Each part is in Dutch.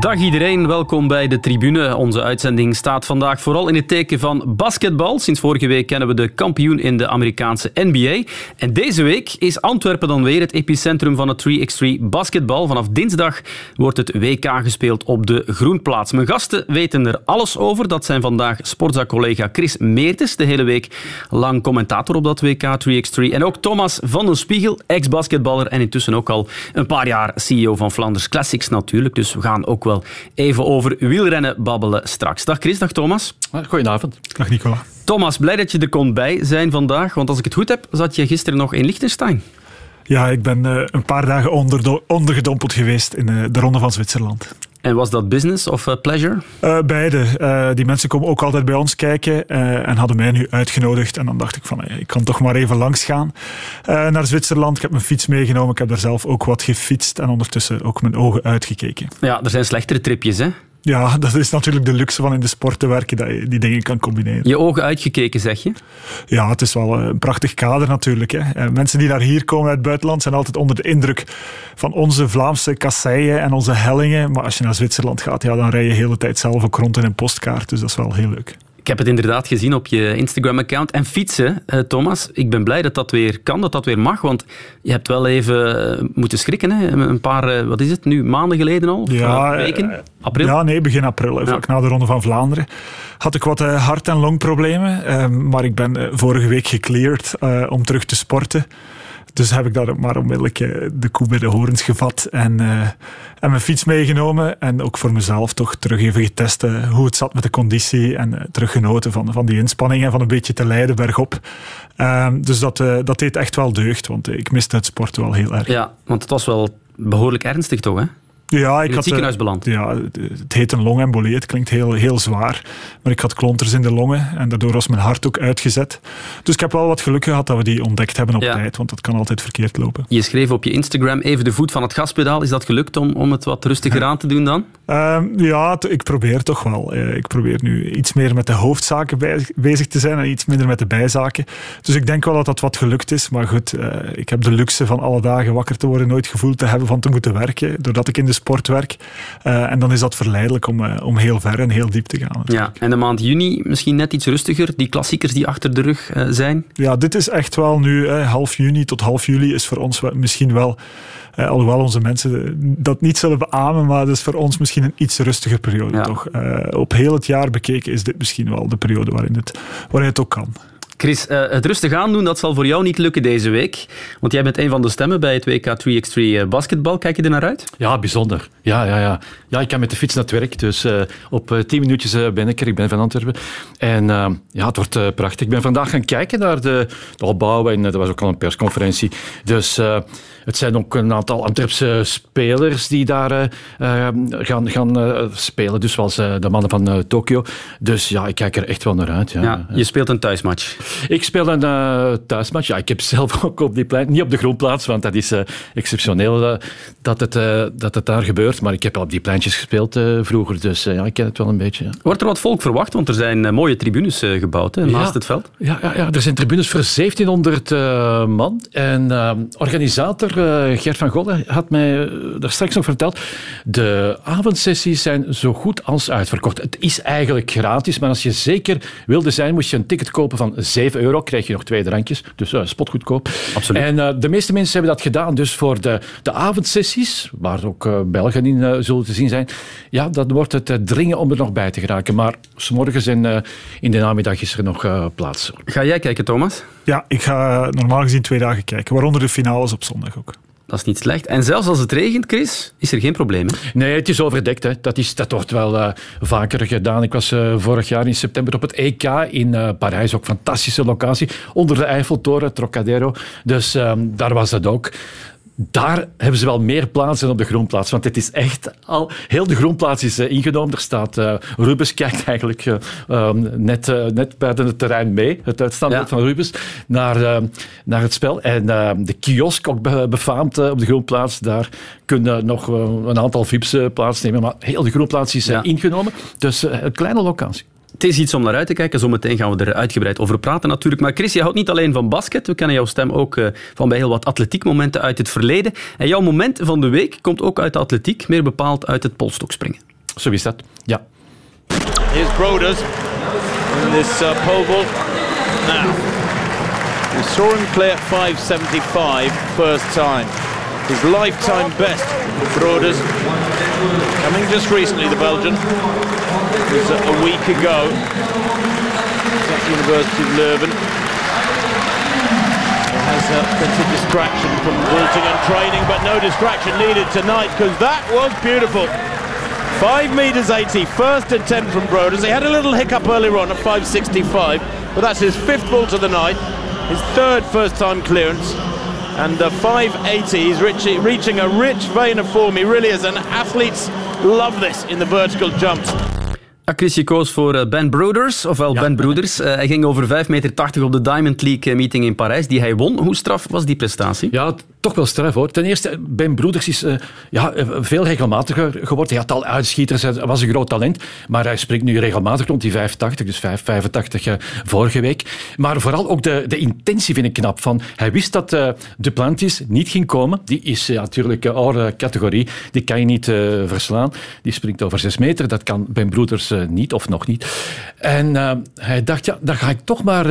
Dag iedereen, welkom bij de tribune. Onze uitzending staat vandaag vooral in het teken van basketbal. Sinds vorige week kennen we de kampioen in de Amerikaanse NBA. En deze week is Antwerpen dan weer het epicentrum van het 3x3 basketbal. Vanaf dinsdag wordt het WK gespeeld op de Groenplaats. Mijn gasten weten er alles over. Dat zijn vandaag sportzaak-collega Chris Meertens, de hele week lang commentator op dat WK 3x3. En ook Thomas van den Spiegel, ex-basketballer en intussen ook al een paar jaar CEO van Flanders Classics natuurlijk. Dus we gaan ook wel even over wielrennen babbelen straks. Dag Chris, dag Thomas. Goedenavond. Dag Nicola. Thomas, blij dat je er kon bij zijn vandaag, want als ik het goed heb, zat je gisteren nog in Liechtenstein. Ja, ik ben uh, een paar dagen onder, ondergedompeld geweest in uh, de Ronde van Zwitserland. En was dat business of uh, pleasure? Uh, beide. die mensen komen ook altijd bij ons kijken en hadden mij nu uitgenodigd. En dan dacht ik van, ik kan toch maar even langs gaan naar Zwitserland. Ik heb mijn fiets meegenomen. Ik heb daar zelf ook wat gefietst en ondertussen ook mijn ogen uitgekeken. Ja, er zijn slechtere tripjes, hè? Ja, dat is natuurlijk de luxe van in de sport te werken, dat je die dingen kan combineren. Je ogen uitgekeken, zeg je? Ja, het is wel een prachtig kader natuurlijk. Hè. Mensen die naar hier komen uit het buitenland zijn altijd onder de indruk van onze Vlaamse kasseien en onze hellingen. Maar als je naar Zwitserland gaat, ja, dan rij je de hele tijd zelf ook rond in een postkaart. Dus dat is wel heel leuk. Ik heb het inderdaad gezien op je Instagram-account. En fietsen, eh, Thomas, ik ben blij dat dat weer kan, dat dat weer mag. Want je hebt wel even eh, moeten schrikken. Hè? Een paar, eh, wat is het nu, maanden geleden al? Ja, weken? April? Ja, nee, begin april. Ja. Vlak na de Ronde van Vlaanderen had ik wat hart- en longproblemen. maar ik ben vorige week gecleared om terug te sporten. Dus heb ik daar maar onmiddellijk de koe bij de horens gevat en, uh, en mijn fiets meegenomen. En ook voor mezelf toch terug even getest hoe het zat met de conditie. En teruggenoten van, van die inspanning en van een beetje te leiden bergop. Uh, dus dat, dat deed echt wel deugd, want ik miste het sport wel heel erg. Ja, want het was wel behoorlijk ernstig toch, hè? Ja, ik in het had, ziekenhuis beland. Ja, het heet een longembolie. Het klinkt heel, heel zwaar. Maar ik had klonters in de longen en daardoor was mijn hart ook uitgezet. Dus ik heb wel wat geluk gehad dat we die ontdekt hebben op ja. tijd, want dat kan altijd verkeerd lopen. Je schreef op je Instagram even de voet van het gaspedaal. Is dat gelukt om, om het wat rustiger aan te doen dan? Um, ja, ik probeer toch wel. Ik probeer nu iets meer met de hoofdzaken bij, bezig te zijn en iets minder met de bijzaken. Dus ik denk wel dat dat wat gelukt is. Maar goed, uh, ik heb de luxe van alle dagen wakker te worden nooit gevoeld te hebben van te moeten werken. Doordat ik in de sportwerk. Uh, en dan is dat verleidelijk om, uh, om heel ver en heel diep te gaan. Ja, en de maand juni misschien net iets rustiger. Die klassiekers die achter de rug uh, zijn. Ja, dit is echt wel nu, half juni tot half juli is voor ons misschien wel, alhoewel onze mensen dat niet zullen beamen, maar dat is voor ons misschien een iets rustiger periode. Ja. Toch? op heel het jaar bekeken is dit misschien wel de periode waarin het, waarin het ook kan. Chris, uh, het rustig aandoen, dat zal voor jou niet lukken deze week. Want jij bent een van de stemmen bij het WK 3x3 basketbal. Kijk je er naar uit? Ja, bijzonder. Ja, ja, ja. ja ik kan met de fiets naar het werk. Dus uh, op tien minuutjes ben ik er. Ik ben van Antwerpen. En ja, het wordt prachtig. Ik ben vandaag gaan kijken naar de, de opbouw. En er was ook al een persconferentie. Dus het zijn ook een aantal Antwerpse spelers die daar gaan, gaan spelen. Dus zoals de mannen van Tokio. Dus ja, ik kijk er echt wel naar uit. Ja. ja je speelt een thuismatch. Ik speel een uh, thuismatch. Ja, ik heb zelf ook op die plein, niet op de groenplaats, want dat is uh, exceptioneel uh, dat, het, dat het daar gebeurt. Maar ik heb al op die pleintjes gespeeld vroeger, dus ja, ik ken het wel een beetje. Ja. Wordt er wat volk verwacht? Want er zijn mooie tribunes gebouwd hè, naast ja, het veld. Ja, ja, ja, er zijn tribunes voor 1700 man. En organisator Gert van Golle had mij daar straks nog verteld, de avondsessies zijn zo goed als uitverkocht. Het is eigenlijk gratis, maar als je zeker wilde zijn, moest je een ticket kopen van 7 euro, krijg je nog twee drankjes. Dus uh, spotgoedkoop. Absoluut. En uh, de meeste mensen hebben dat gedaan dus voor de, de avondsessies, waar ook uh, Belgen in zullen te zien zijn. Ja, dan wordt het dringen om er nog bij te geraken. Maar s'morgens en in de namiddag is er nog plaats. Ga jij kijken, Thomas? Ja, ik ga normaal gezien twee dagen kijken, waaronder de finales op zondag ook. Dat is niet slecht. En zelfs als het regent, Chris, is er geen probleem. Hè? Nee, het is overdekt. Hè. Dat, is, dat wordt wel uh, vaker gedaan. Ik was uh, vorig jaar in september op het EK in uh, Parijs. Ook fantastische locatie. Onder de Eiffeltoren, Trocadero. Dus um, daar was dat ook daar hebben ze wel meer plaats dan op de groenplaats. Want het is echt al... Heel de groenplaats is uh, ingenomen. Er staat... Uh, Rubens kijkt eigenlijk uh, um, net, net buiten het terrein mee. Het uitstandbeeld ja. van Rubens. Naar, naar het spel. En de kiosk, ook be befaamd op de groenplaats. Daar kunnen nog een aantal VIP's plaatsnemen. Maar heel de groenplaats is Ja. ingenomen. Dus een kleine locatie. Het is iets om naar uit te kijken. Zometeen gaan we er uitgebreid over praten natuurlijk. Maar Chris, je houdt niet alleen van basket. We kennen jouw stem ook uh, van bij heel wat atletiekmomenten uit het verleden. En jouw moment van de week komt ook uit de atletiek, meer bepaald uit het polstokspringen. Zo is dat, ja. Here's Broders in this uh, pole vault. Now, we saw him clear 575 first time. His lifetime best, Broders. Coming just recently, the Belgian. It was a week ago at the University of Leuven. It has a plenty of distraction from vaulting and training, but no distraction needed tonight because that was beautiful. 5 metres 80, first attempt from Broders. He had a little hiccup earlier on at 565, but that's his fifth vault of the night, his third first time clearance. And uh, 580, he's reaching, reaching a rich vein of form. He really is, and athletes love this in the vertical jumps. Je koos voor eh, Ben Brothers, ofwel ja. Ben Broeders. Uh, hij ging over 5,80 meter op de Diamond League eh, meeting in Parijs, die hij won. Hoe straf was die prestatie? Ja, toch wel straf hoor. Ten eerste, Ben Broeders is uh, ja, veel regelmatiger geworden. Hij had al uitschieters, hij was een groot talent. Maar hij springt nu regelmatig rond die 85, dus 5, 85 uh, vorige week. Maar vooral ook de, de intentie vind ik knap. Van, hij wist dat uh, Duplantis niet ging komen. Die is natuurlijk uh, oude categorie. Die kan je niet verslaan. Die springt over 6 meter. Dat kan Ben Broeders niet, of nog niet. En hij dacht, ja, dan ga ik toch maar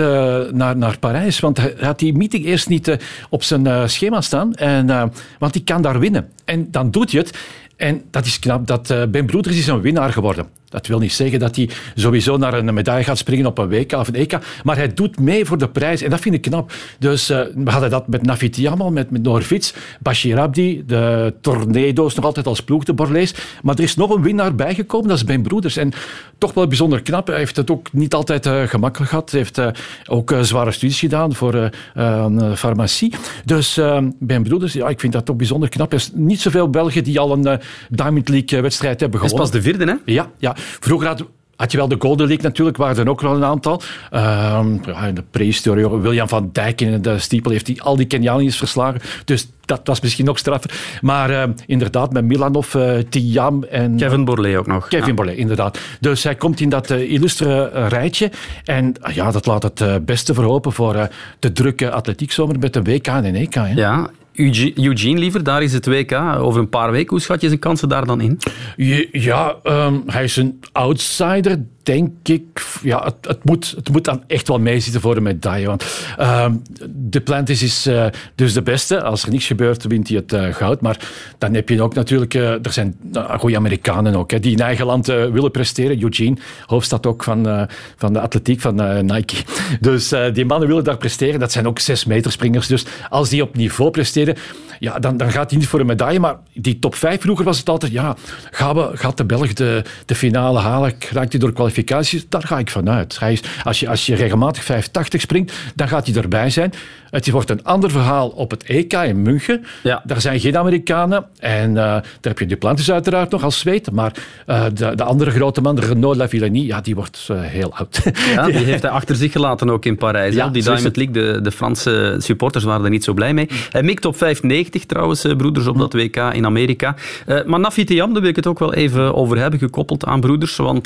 naar, naar Parijs. Want hij had die meeting eerst niet op zijn schema staan. En, uh, want die kan daar winnen. En dan doet hij het. En dat is knap. Dat, uh, Ben Broeders is een winnaar geworden. Dat wil niet zeggen dat hij sowieso naar een medaille gaat springen op een WK of een EK. Maar hij doet mee voor de prijs. En dat vind ik knap. Dus uh, we hadden dat met Nafitiamal, met, met Norvits, Bashir Abdi, de Tornado's nog altijd als ploeg, de Borlees. Maar er is nog een winnaar bijgekomen, dat is Ben Broeders. En toch wel bijzonder knap. Hij heeft het ook niet altijd uh, gemakkelijk gehad. Hij heeft uh, ook zware studies gedaan voor farmacie. Dus Ben Broeders, ja, ik vind dat toch bijzonder knap. Er is niet zoveel Belgen die al een Diamond League wedstrijd hebben gewonnen. Dat is pas de vierde, hè? Ja, ja. Vroeger had, had je wel de Golden League natuurlijk, waren er ook wel een aantal. Uh, ja, in de prehistorie, William van Dijk in de stiepel heeft die, al die Kenianiërs verslagen. Dus dat was misschien nog straffer. Maar uh, inderdaad, met Milanov, uh, Tiam en... Kevin Borlée ook nog. Kevin ja. Borlée, inderdaad. Dus hij komt in dat uh, illustre rijtje. En ja, dat laat het beste verhopen voor de drukke atletiekzomer met een WK en een EK. Hè. Ja, Eugene liever, daar is het WK over een paar weken. Hoe schat je zijn kansen daar dan in? Ja, um, hij is een outsider, denk ik, ja, het, moet, het moet dan echt wel meezitten voor de medaille. Want uh, de Plantis is uh, dus de beste. Als er niets gebeurt, wint hij het uh, goud. Maar dan heb je ook natuurlijk, uh, er zijn goede Amerikanen ook, hè, die in eigen land willen presteren. Eugene, hoofdstad ook van, van de atletiek van Nike. Dus die mannen willen daar presteren. Dat zijn ook zes meter springers. Dus als die op niveau presteren, ja, dan, dan gaat hij niet voor een medaille. Maar die top 5 vroeger was het altijd, ja, gaan we, gaat de Belg de, de finale halen? Raakt hij door Daar ga ik vanuit. Hij is, als, je, als je regelmatig 580 springt, dan gaat hij erbij zijn. Het wordt een ander verhaal op het EK in München. Ja. Daar zijn geen Amerikanen. En uh, daar heb je Duplantis uiteraard nog als zweet. Maar uh, de, de, andere grote man, Renaud Lavillenie, ja, die wordt uh, heel oud. Ja, die heeft hij achter zich gelaten ook in Parijs. Ja, die Diamond League, de, de Franse supporters waren er niet zo blij mee. Hij mikt op 5,90 trouwens, broeders, op dat WK in Amerika. maar Nafi Tiam, daar wil ik het ook wel even over hebben, gekoppeld aan broeders. Want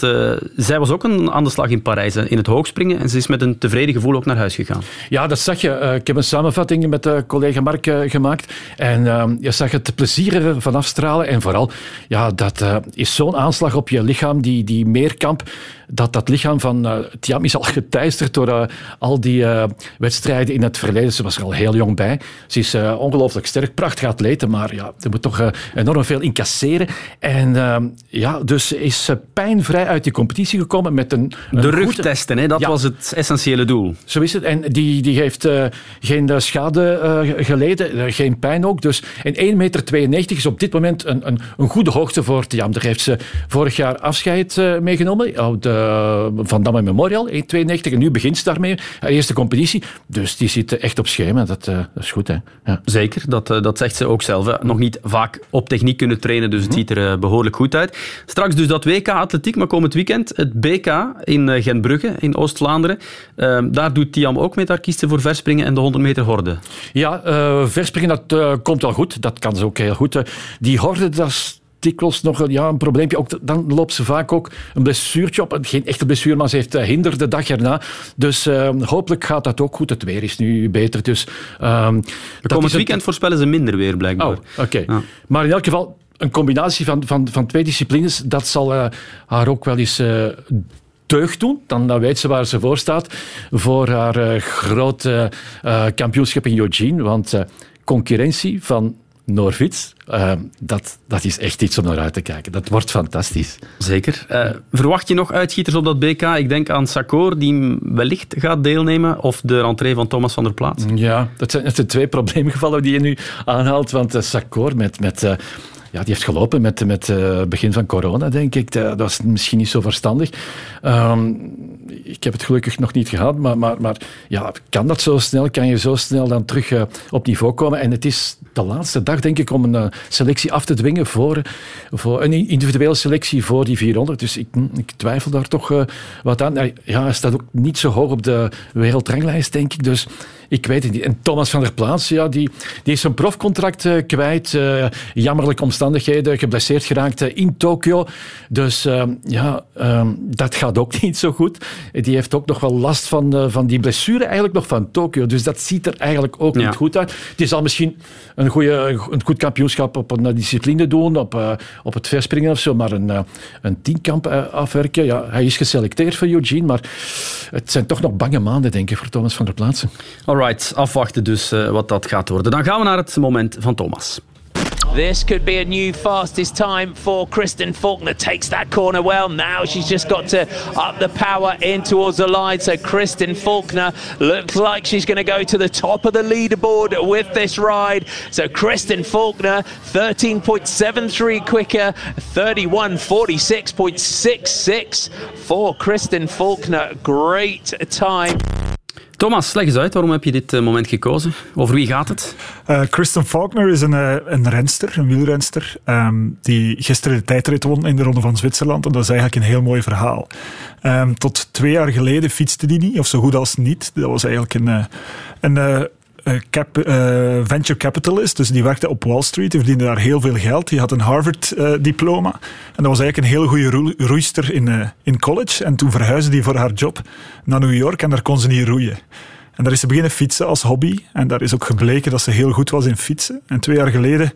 zij was ook een, aan de slag in Parijs, in het hoogspringen. En ze is met een tevreden gevoel ook naar huis gegaan. Ja, dat zag je. ik heb een samenvatting met de collega Mark uh, gemaakt. En uh, je zag het plezier van afstralen. En vooral, ja, dat uh, is zo'n aanslag op je lichaam, die, die meerkamp dat dat lichaam van uh, Tiam is al geteisterd door uh, al die uh, wedstrijden in het verleden. Ze was er al heel jong bij. Ze is ongelooflijk sterk, prachtig atleten, maar ja, ze moet toch enorm veel incasseren. En ja, dus is pijnvrij uit die competitie gekomen met een... een de rug testen, hè? dat ja. was het essentiële doel. Zo is het. En die, die heeft geen schade geleden, geen pijn ook. Dus en 1,92 meter is op dit moment een, een, een goede hoogte voor Tiam. Daar heeft ze vorig jaar afscheid meegenomen. Oh, de uh, Van Damme Memorial, 1,92. En nu begint ze daarmee, haar eerste competitie. Dus die zit echt op schema. Dat, uh, dat is goed, hè. Ja. Zeker, dat, dat zegt ze ook zelf. Hè. Nog niet vaak op techniek kunnen trainen, dus het ziet er behoorlijk goed uit. Straks dus dat WK Atletiek, maar komend weekend het BK in Gentbrugge, in Oost-Vlaanderen. Ehm, daar doet Tiam ook mee, daar kiest ze voor verspringen en de 100 meter horde. Ja, verspringen, dat komt wel goed. Dat kan ze ook heel goed. die horde, dat is dikwijls nog een, ja, een probleempje. Ook, dan loopt ze vaak ook een blessuurtje op. Geen echte blessure, maar ze heeft uh, hinder de dag erna. Dus uh, hopelijk gaat dat ook goed. Het weer is nu beter. Dus, um, komend weekend voorspellen ze minder weer, blijkbaar. Oh, oké. Ja. Maar in elk geval, een combinatie van, van, van twee disciplines, dat zal uh, haar ook wel eens teug doen. Dan, dan weet ze waar ze voor staat voor haar uh, grote uh, kampioenschap in Eugene. Want uh, concurrentie van Norvits, dat, dat is echt iets om naar uit te kijken. Dat wordt fantastisch. Zeker. verwacht je nog uitschieters op dat BK? Ik denk aan Sakor, die wellicht gaat deelnemen, of de rentree van Thomas van der Plaats. Ja, dat zijn, dat zijn twee probleemgevallen die je nu aanhaalt. Want Sakor met... met ja, die heeft gelopen met het met, uh, begin van corona, denk ik. Dat was misschien niet zo verstandig. Um, ik heb het gelukkig nog niet gehad, maar, maar, maar ja, kan dat zo snel? Kan je zo snel dan terug uh, op niveau komen? En het is de laatste dag, denk ik, om een uh, selectie af te dwingen voor, voor een individuele selectie voor die 400. Dus ik, ik twijfel daar toch wat aan. Ja, hij staat ook niet zo hoog op de wereldranglijst, denk ik. Dus ik weet het niet. En Thomas van der Plaats, ja, die, die is zijn profcontract uh, kwijt. Uh, jammerlijke omstandigheden, geblesseerd geraakt uh, in Tokio. Dus ja, um, dat gaat ook niet zo goed. Die heeft ook nog wel last van, van die blessure eigenlijk nog van Tokio. Dus dat ziet er eigenlijk ook ja. niet goed uit. Het zal misschien een, goede, een goed kampioenschap op een discipline doen, op, op het verspringen of zo, maar een, een tienkamp afwerken. Ja, hij is geselecteerd voor Eugene, maar het zijn toch nog bange maanden, denk ik, voor Thomas van der Plaatsen. Alright, afwachten dus uh, wat dat gaat worden. Dan gaan we naar het moment van Thomas. This could be a new fastest time for Kristen Faulkner. Takes that corner well. Now she's just got to up the power in towards the line. So Kristen Faulkner looks like she's going to go to the top of the leaderboard with this ride. So Kristen Faulkner, 13.73 quicker, 31.46.66 for Kristen Faulkner. Great time. Thomas, leg eens uit, waarom heb je dit eh, moment gekozen? Over wie gaat het? Uh, Kristen Faulkner is een, uh, een renster, een wielrenster, um, die gisteren de tijdrit won in de Ronde van Zwitserland. En dat is eigenlijk een heel mooi verhaal. Um, tot twee jaar geleden fietste die niet, of zo goed als niet. Dat was eigenlijk een, een cap, uh, venture capitalist, dus die werkte op Wall Street, die verdiende daar heel veel geld. Die had een Harvard-diploma en dat was eigenlijk een hele goede roeister in, in college. En toen verhuisde die voor haar job naar New York en daar kon ze niet roeien. En daar is ze beginnen fietsen als hobby. En daar is ook gebleken dat ze heel goed was in fietsen. En twee jaar geleden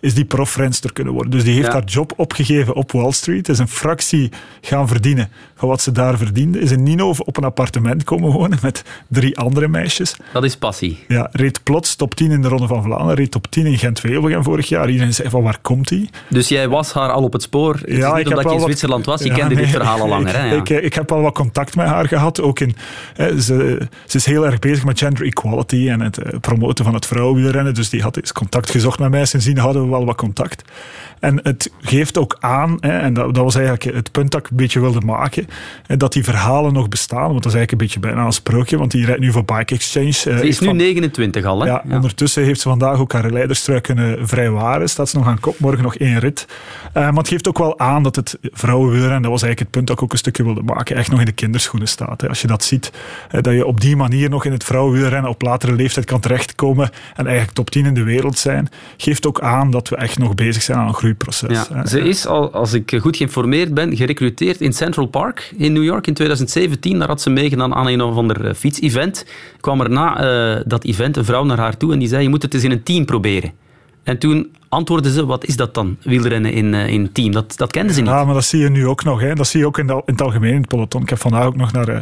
is die profrenster kunnen worden. Dus die heeft haar job opgegeven op Wall Street, is een fractie gaan verdienen van wat ze daar verdiende. Is in Ninove op een appartement komen wonen met drie andere meisjes. Dat is passie. Ja, reed plots top 10 in de Ronde van Vlaanderen, reed top 10 in Gent-Wevelgem vorig jaar. Iedereen zei van waar komt hij? Dus jij was haar al op het spoor, ja, ik omdat je in Zwitserland was, je kende dit verhaal al langer. Hè? Ja. Ik, ik, heb al wat contact met haar gehad, ook in, hè, ze, ze is heel erg bezig met gender equality en het eh, promoten van het vrouwenwielrennen, dus die had eens contact gezocht met mij. Sindsdien hadden we wel wat contact. En het geeft ook aan, hè, en dat, dat, was eigenlijk het punt dat ik een beetje wilde maken, hè, dat die verhalen nog bestaan. Want dat is eigenlijk een beetje bijna een sprookje, want die rijdt nu voor Bike Exchange. Ze is nu 29 al, hè? Ja, ondertussen heeft ze vandaag ook haar leiderstrui kunnen vrijwaren. Staat ze nog aan kop, morgen nog één rit. Uh, maar het geeft ook wel aan dat het vrouwenwielrennen, en dat was eigenlijk het punt dat ik ook een stukje wilde maken, echt nog in de kinderschoenen staat. Hè. Als je dat ziet, hè, dat je op die manier nog in het vrouwenwielrennen op latere leeftijd kan terechtkomen en eigenlijk top 10 in de wereld zijn, geeft ook aan dat we echt nog bezig zijn aan een groeiproces. Ja, ze is, al, als ik goed geïnformeerd ben, gerecruiteerd in Central Park in New York in 2017. Daar had ze meegedaan aan een of ander eh, fietsevent. Kwam er na uh, dat event een vrouw naar haar toe en die zei, je moet het eens in een team proberen. En toen antwoordden ze, wat is dat dan, wielrennen in, uh, in team? Dat, dat kenden ze niet. Ja, maar dat zie je nu ook nog. Hè. Dat zie je ook in, in het algemeen in het peloton. Ik heb vandaag ook nog naar, uh,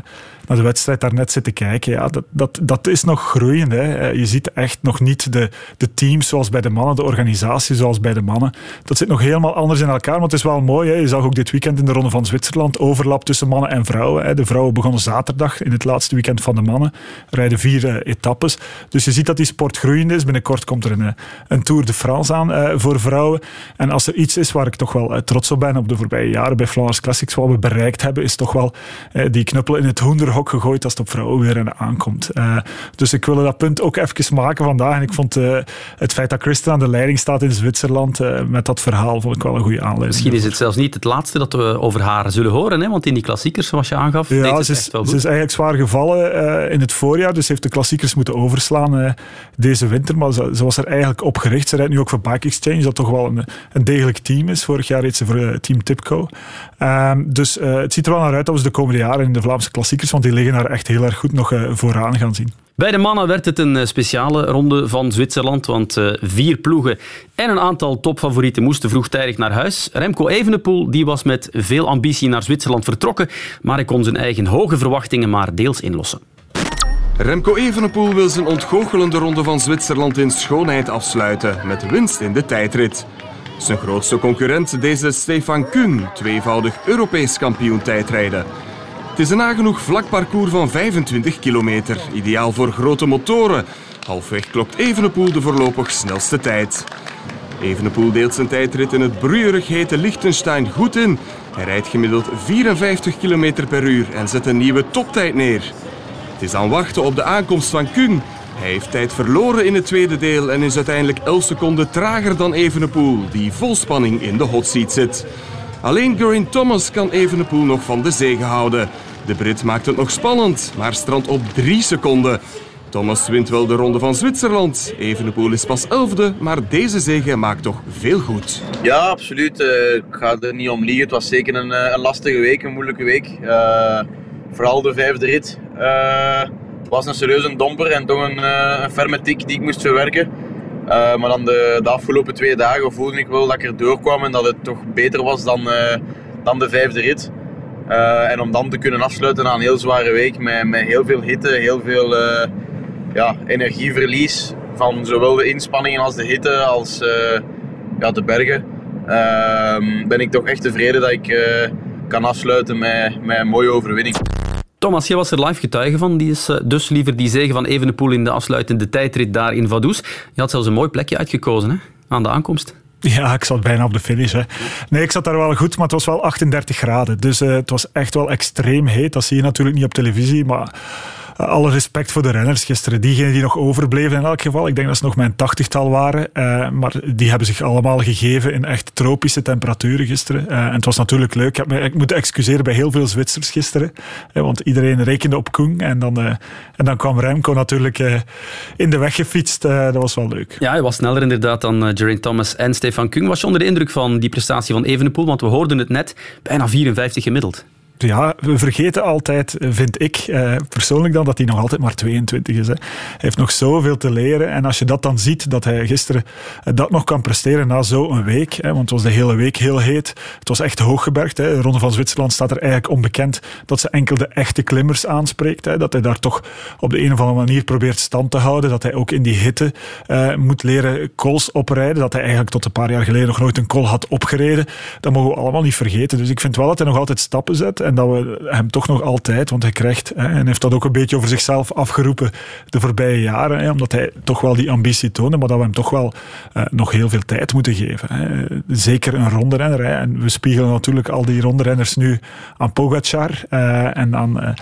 naar de wedstrijd daarnet zitten kijken. Ja, dat, dat, dat is nog groeiend. Hè. Eh, je ziet echt nog niet de, de teams zoals bij de mannen, de organisatie zoals bij de mannen. Dat zit nog helemaal anders in elkaar, maar het is wel mooi. Hè. Je zag ook dit weekend in de Ronde van Zwitserland overlap tussen mannen en vrouwen. Hè. De vrouwen begonnen zaterdag in het laatste weekend van de mannen. Rijden vier etappes. Dus je ziet dat die sport groeiend is. Binnenkort komt er een, een Tour de France aan uh, voor vrouwen. En als er iets is waar ik toch wel trots op ben op de voorbije jaren bij Flanders Classics, wat we bereikt hebben, is toch wel die knuppel in het hoenderhok gegooid als het op vrouwen weer aankomt. Uh, dus ik wilde dat punt ook even maken vandaag. En ik vond het feit dat Christen aan de leiding staat in Zwitserland met dat verhaal vond ik wel een goede aanleiding. Misschien is het zelfs niet het laatste dat we over haar zullen horen, hè? want in die klassiekers, zoals je aangaf, ja, ze is, ze is eigenlijk zwaar gevallen in het voorjaar, dus heeft de klassiekers moeten overslaan deze winter. Maar ze, ze, was er eigenlijk op gericht. Ze rijdt nu ook voor Bike Exchange, dat toch wel een, een degelijk team is. Vorig jaar reed ze voor Team Tipco. Ehm, dus het ziet er wel naar uit dat we de komende jaren in de Vlaamse klassiekers, want die liggen daar echt heel erg goed nog vooraan gaan zien. Bij de mannen werd het een speciale ronde van Zwitserland, want vier ploegen en een aantal topfavorieten moesten vroegtijdig naar huis. Remco Evenepoel die was met veel ambitie naar Zwitserland vertrokken, maar hij kon zijn eigen hoge verwachtingen maar deels inlossen. Remco Evenepoel wil zijn ontgoochelende ronde van Zwitserland in schoonheid afsluiten, met winst in de tijdrit. Zijn grootste concurrent, deze Stefan Kuhn, tweevoudig Europees kampioen tijdrijden. Het is een nagenoeg vlak parcours van 25 kilometer, ideaal voor grote motoren. Halfweg klokt Evenepoel de voorlopig snelste tijd. Evenepoel deelt zijn tijdrit in het broeierig hete Liechtenstein goed in. Hij rijdt gemiddeld 54 km per uur en zet een nieuwe toptijd neer. Het is aan wachten op de aankomst van Kuhn. Hij heeft tijd verloren in het tweede deel en is uiteindelijk 11 seconden trager dan Evenepoel, die vol spanning in de hot seat zit. Alleen Geraint Thomas kan Evenepoel nog van de zege houden. De Brit maakt het nog spannend, maar strandt op 3 seconden. Thomas wint wel de ronde van Zwitserland. Evenepoel is pas elfde, maar deze zege maakt toch veel goed. Ja, absoluut. Uh, ik ga er niet om liegen. Het was zeker een, eh, een lastige week, een moeilijke week. Uh, vooral de vijfde rit. het was een serieuze domper en toch een, een ferme tik die ik moest verwerken. maar dan de, de, afgelopen twee dagen voelde ik wel dat ik er doorkwam en dat het toch beter was dan, dan de vijfde rit. en om dan te kunnen afsluiten aan een heel zware week met, met heel veel hitte, heel veel ja, energieverlies van zowel de inspanningen als de hitte als uh, ja, de bergen. Uh, ben ik toch echt tevreden dat ik uh, kan afsluiten met, met een mooie overwinning. Thomas, jij was er live getuige van. Die is uh, dus liever die zegen van Evenepoel in de afsluitende tijdrit daar in Vaduz. Je had zelfs een mooi plekje uitgekozen hè? aan de aankomst. Ja, ik zat bijna op de finish. Hè. Nee, ik zat daar wel goed, maar het was wel 38 graden. Dus uh, het was echt wel extreem heet. Dat zie je natuurlijk niet op televisie, maar alle respect voor de renners gisteren. Diegenen die nog overbleven in elk geval. Ik denk dat ze nog mijn tachtigtal waren. Uh, maar die hebben zich allemaal gegeven in echt tropische temperaturen gisteren. Uh, en het was natuurlijk leuk. Ik, heb me, moet excuseren bij heel veel Zwitsers gisteren. want iedereen rekende op Koen. En dan, uh, en dan kwam Remco natuurlijk in de weg gefietst. dat was wel leuk. Ja, hij was sneller inderdaad dan Geraint Thomas en Stefan Koen. Was je onder de indruk van die prestatie van Evenepoel? Want we hoorden het net, bijna 54 gemiddeld ja, we vergeten altijd, vind ik eh, persoonlijk dan, dat hij nog altijd maar 22 is. Hè. Hij heeft nog zoveel te leren. En als je dat dan ziet, dat hij gisteren eh, dat nog kan presteren na zo'n week, hè, want het was de hele week heel heet. Het was echt hooggebergd. Hè. De Ronde van Zwitserland staat er eigenlijk onbekend dat ze enkel de echte klimmers aanspreekt. Hè. Dat hij daar toch op de een of andere manier probeert stand te houden. Dat hij ook in die hitte uh, moet leren kools oprijden. Dat hij eigenlijk tot een paar jaar geleden nog nooit een kol had opgereden. Dat mogen we allemaal niet vergeten. Dus ik vind wel dat hij nog altijd stappen zet. En dat we hem toch nog altijd, want hij krijgt, hè, en heeft dat ook een beetje over zichzelf afgeroepen de voorbije jaren, hè, omdat hij toch wel die ambitie toonde, maar dat we hem toch wel uh, nog heel veel tijd moeten geven. Hè. Zeker een rondrenner. Hè, en we spiegelen natuurlijk al die rondrenners nu aan Pogacar uh, en aan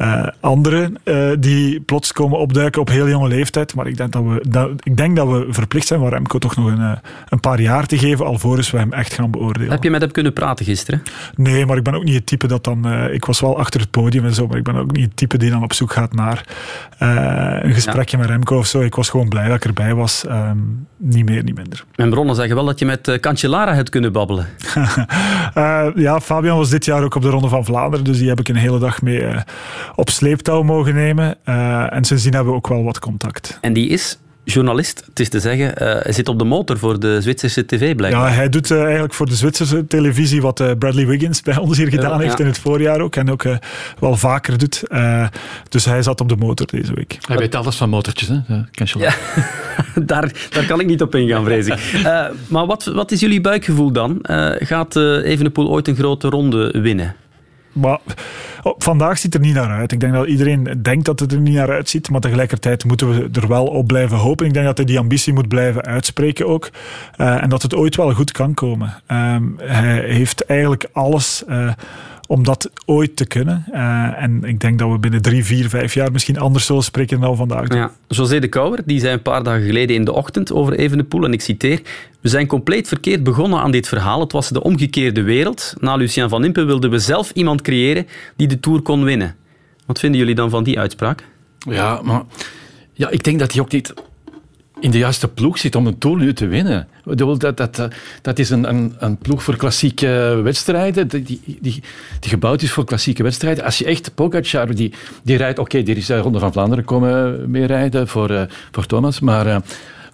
uh, anderen die plots komen opduiken op heel jonge leeftijd. Maar ik denk dat we, dat, ik denk dat we verplicht zijn voor Remco toch nog een, een paar jaar te geven, alvorens we hem echt gaan beoordelen. Heb je met hem kunnen praten gisteren? Nee, maar ik ben ook niet het type dat dan uh, ik was wel achter het podium en zo, maar ik ben ook niet het type die dan op zoek gaat naar uh, een gesprekje ja. met Remco of zo. Ik was gewoon blij dat ik erbij was. Um, niet meer, niet minder. Mijn bronnen zeggen wel dat je met uh, Cancellara hebt kunnen babbelen. ja, Fabian was dit jaar ook op de Ronde van Vlaanderen, dus die heb ik een hele dag mee op sleeptouw mogen nemen. en sindsdien hebben we ook wel wat contact. En die is journalist, het is te zeggen. Uh, hij zit op de motor voor de Zwitserse tv, blijkbaar. Ja, hij doet uh, eigenlijk voor de Zwitserse televisie wat uh, Bradley Wiggins bij ons hier gedaan ja, heeft ja. in het voorjaar ook. En ook wel vaker doet. dus hij zat op de motor deze week. Hij weet alles van motortjes, hè? Ja, daar, daar kan ik niet op ingaan, vrees ik. maar wat, wat is jullie buikgevoel dan? gaat Evenepoel ooit een grote ronde winnen? Maar oh, vandaag ziet er niet naar uit. Ik denk dat iedereen denkt dat het er niet naar uitziet, maar tegelijkertijd moeten we er wel op blijven hopen. Ik denk dat hij die ambitie moet blijven uitspreken ook. Uh, en dat het ooit wel goed kan komen. Um, hij heeft eigenlijk alles. Uh, om dat ooit te kunnen. Uh, en ik denk dat we binnen drie, vier, vijf jaar misschien anders zullen spreken dan vandaag. Ja. José de Kouwer die zei een paar dagen geleden in de ochtend over Evenepoel, en ik citeer, we zijn compleet verkeerd begonnen aan dit verhaal. Het was de omgekeerde wereld. Na Lucien van Impe wilden we zelf iemand creëren die de Tour kon winnen. Wat vinden jullie dan van die uitspraak? Ja, maar ja, ik denk dat hij ook niet in de juiste ploeg zit om een Tour nu te winnen. Dat, dat, dat, dat is een, een, een ploeg voor klassieke wedstrijden, die, die, die, gebouwd is voor klassieke wedstrijden. Als je echt Pogacar, die, die rijdt, oké, die is de Ronde van Vlaanderen komen mee rijden voor, uh, voor Thomas, maar... Uh,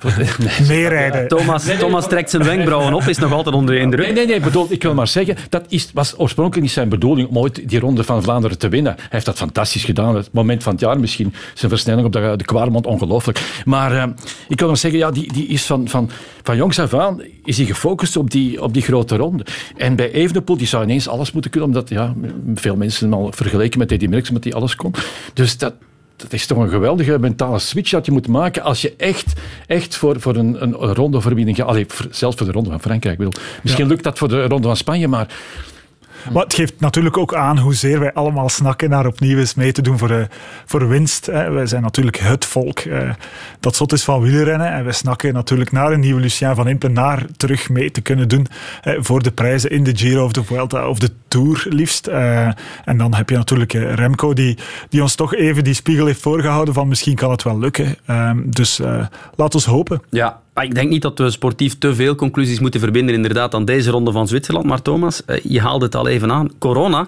Meerijden. Thomas, Thomas trekt zijn wenkbrauwen op, is nog altijd onder de indruk. Nee, nee, nee bedoel, ik wil maar zeggen, dat is, was oorspronkelijk niet zijn bedoeling om ooit die ronde van Vlaanderen te winnen. Hij heeft dat fantastisch gedaan. Het moment van het jaar misschien, zijn versnelling op de, de Kwaremond, ongelooflijk. Maar uh, ik wil maar zeggen, ja, die, die is van, van, van jongs af aan is hij gefocust op die, op die grote ronde. En bij Evenepoel, die zou ineens alles moeten kunnen, omdat ja, veel mensen al vergeleken met Eddie Merckx, met die alles kon. Dus dat, dat is toch een geweldige mentale switch dat je moet maken als je echt, echt voor, voor een, een rondeoverwinning gaat. Allee, zelfs voor de ronde van Frankrijk. Wil. Misschien lukt dat voor de ronde van Spanje, maar maar het geeft natuurlijk ook aan hoezeer wij allemaal snakken naar opnieuw eens mee te doen voor, eh, voor winst. Hè. Wij zijn natuurlijk het volk eh, dat zot is van wielrennen. En wij snakken natuurlijk naar een nieuwe Lucien van Impen, naar terug mee te kunnen doen voor de prijzen in de Giro of de Vuelta of de Tour liefst. Eh, en dan heb je natuurlijk Remco die, die ons toch even die spiegel heeft voorgehouden van misschien kan het wel lukken. Ehm, dus laat ons hopen. Ja, ik denk niet dat we sportief te veel conclusies moeten verbinden inderdaad aan deze ronde van Zwitserland. Maar Thomas, eh, je haalde het al even aan. Corona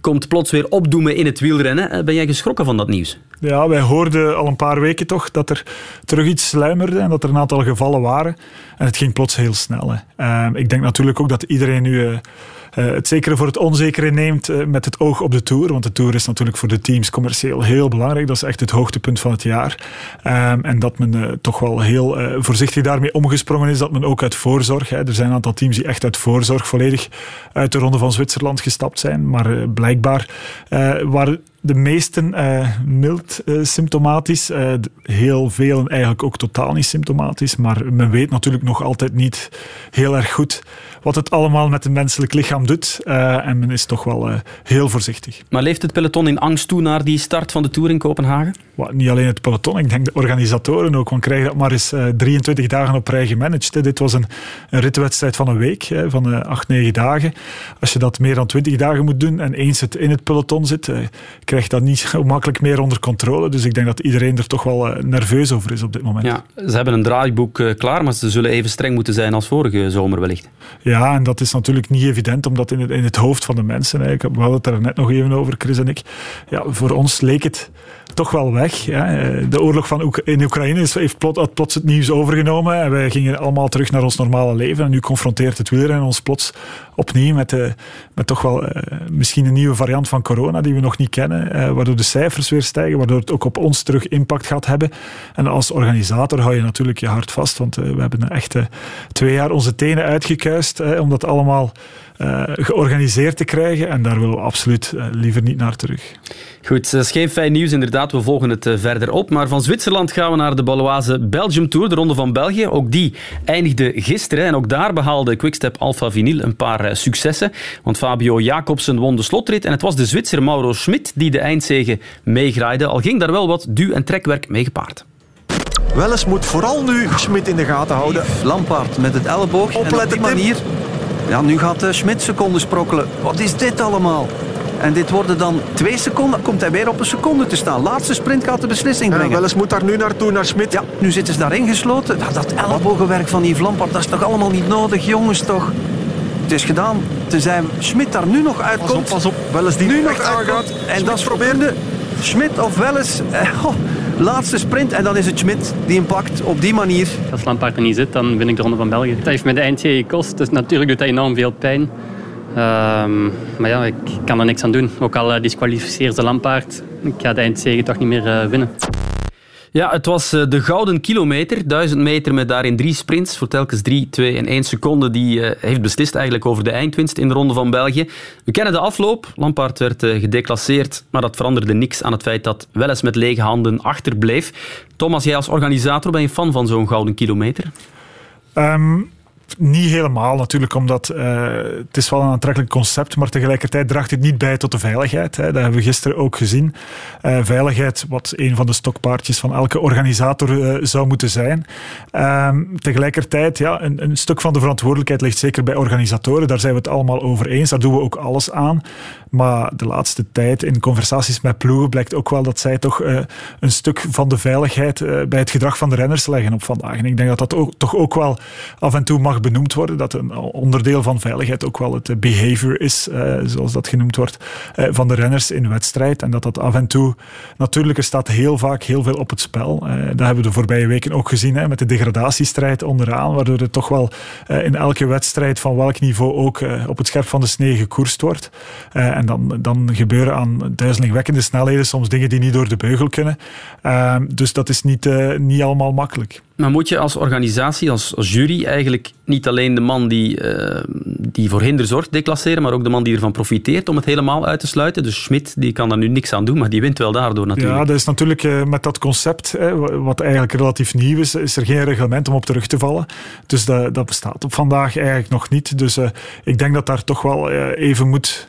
komt plots weer opdoemen in het wielrennen. Eh, ben jij geschrokken van dat nieuws? Ja, wij hoorden al een paar weken toch dat er terug iets sluimerde en dat er een aantal gevallen waren. En het ging plots heel snel. Ehm, ik denk natuurlijk ook dat iedereen nu... Uh, het zekere voor het onzekere neemt met het oog op de Tour. Want de Tour is natuurlijk voor de teams commercieel heel belangrijk. Dat is echt het hoogtepunt van het jaar. Ehm, en dat men toch wel heel voorzichtig daarmee omgesprongen is. Dat men ook uit voorzorg... Hè, er zijn een aantal teams die echt uit voorzorg volledig uit de Ronde van Zwitserland gestapt zijn. Maar blijkbaar waren de meesten uh, mild uh, symptomatisch. Uh, heel veel eigenlijk ook totaal niet symptomatisch. Maar men weet natuurlijk nog altijd niet heel erg goed wat het allemaal met het menselijk lichaam doet. en men is toch wel heel voorzichtig. Maar leeft het peloton in angst toe naar die start van de Tour in Kopenhagen? Well, niet alleen het peloton, ik denk de organisatoren ook. Want krijg dat maar eens 23 dagen op rij gemanaged. Dit was een, een ritwedstrijd van een week, hè, van 8, 9 dagen. Als je dat meer dan 20 dagen moet doen en eens het in het peloton zit krijgt dat niet zo makkelijk meer onder controle. Dus ik denk dat iedereen er toch wel eh, nerveus over is op dit moment. Ja, ze hebben een draaiboek eh, klaar, maar ze zullen even streng moeten zijn als vorige zomer wellicht. Ja, en dat is natuurlijk niet evident, omdat in het, in het hoofd van de mensen, ik we hadden het er net nog even over, Chris en ik, ja, voor ons leek het toch wel weg. De oorlog van in Oekraïne heeft plot, plots het nieuws overgenomen en wij gingen allemaal terug naar ons normale leven. En nu confronteert het wielrennen ons plots opnieuw met, de, met toch wel uh, misschien een nieuwe variant van corona die we nog niet kennen, uh, waardoor de cijfers weer stijgen, waardoor het ook op ons terug impact gaat hebben. En als organisator hou je natuurlijk je hart vast, want we hebben echt twee jaar onze tenen uitgekuist om dat allemaal georganiseerd te krijgen en daar willen we absoluut liever niet naar terug. Goed, dat is geen fijn nieuws inderdaad. We volgen het verder op. Maar van Zwitserland gaan we naar de Baloise Belgium Tour, de Ronde van België. Ook die eindigde gisteren en ook daar behaalde Quickstep Alpha Vinyl een paar eh, successen. Want Fabio Jacobsen won de slotrit en het was de Zwitser Mauro Schmidt die de eindzege meegraaide. Al ging daar wel wat duw- en trekwerk mee gepaard. Welles moet vooral nu Schmidt in de gaten houden. Lampaard met het elleboog. Opletten, en op die manier. Ja, nu gaat uh, Schmidt seconden sprokkelen. Wat is dit allemaal? En dit worden dan twee seconden. Komt hij weer op een seconde te staan. Laatste sprint gaat de beslissing brengen. Ja, Welles moet daar nu naartoe, naar Schmidt. Ja, nu zitten ze daarin gesloten. Dat, dat ellebogenwerk van Yves Lampaard, dat is toch allemaal niet nodig, jongens, toch? Het is gedaan. Tenzij Schmidt daar nu nog uitkomt. Pas op, pas op. Welles die nu nog aangaat. En dat is probeerde Schmidt of Welles. Eh, oh, laatste sprint en dan is het Schmidt die hem pakt op die manier. Als Lampaard er niet zit, dan win ik de Ronde van België. Dat heeft me de eindje gekost. Dus natuurlijk doet dat enorm veel pijn. Um, maar ja, ik kan er niks aan doen. Ook al uh, disqualificeert de Lampaard, ik ga de eindzege toch niet meer uh, winnen. Ja, het was eh, de gouden kilometer. Duizend meter met daarin drie sprints voor telkens drie, twee en één seconde. Die heeft beslist eigenlijk over de eindwinst in de Ronde van België. We kennen de afloop. Lampaard werd gedeclasseerd, maar dat veranderde niks aan het feit dat Welles met lege handen achterbleef. Thomas, jij als organisator, ben je fan van zo'n gouden kilometer? Um Niet helemaal natuurlijk, omdat uh, het is wel een aantrekkelijk concept, maar tegelijkertijd draagt het niet bij tot de veiligheid. Hè. Dat hebben we gisteren ook gezien. Uh, veiligheid, wat een van de stokpaardjes van elke organisator uh, zou moeten zijn. Ehm, tegelijkertijd, ja, een, een, stuk van de verantwoordelijkheid ligt zeker bij organisatoren. Daar zijn we het allemaal over eens. Daar doen we ook alles aan. Maar de laatste tijd in conversaties met ploegen blijkt ook wel dat zij toch een stuk van de veiligheid bij het gedrag van de renners leggen op vandaag. En ik denk dat dat ook, toch ook wel af en toe mag benoemd worden. Dat een onderdeel van veiligheid ook wel het behavior is, uh, zoals dat genoemd wordt, uh, van de renners in wedstrijd. En dat dat af en toe, natuurlijk, er staat heel vaak heel veel op het spel. Uh, dat hebben we de voorbije weken ook gezien hè, met de degradatiestrijd onderaan, waardoor het toch wel in elke wedstrijd van welk niveau ook op het scherp van de snee gekoerst wordt. en dan, dan gebeuren aan duizelingwekkende snelheden soms dingen die niet door de beugel kunnen. dus dat is niet, niet allemaal makkelijk. Maar moet je als organisatie, als, jury, eigenlijk niet alleen de man die, uh, die voor hinder zorgt declasseren, maar ook de man die ervan profiteert om het helemaal uit te sluiten? Dus Schmidt die kan daar nu niks aan doen, maar die wint wel daardoor natuurlijk. Ja, dat is natuurlijk uh, met dat concept, hè, wat eigenlijk relatief nieuw is, is er geen reglement om op terug te vallen. Dus dat, dat bestaat op vandaag eigenlijk nog niet. Dus uh, ik denk dat daar toch wel even moet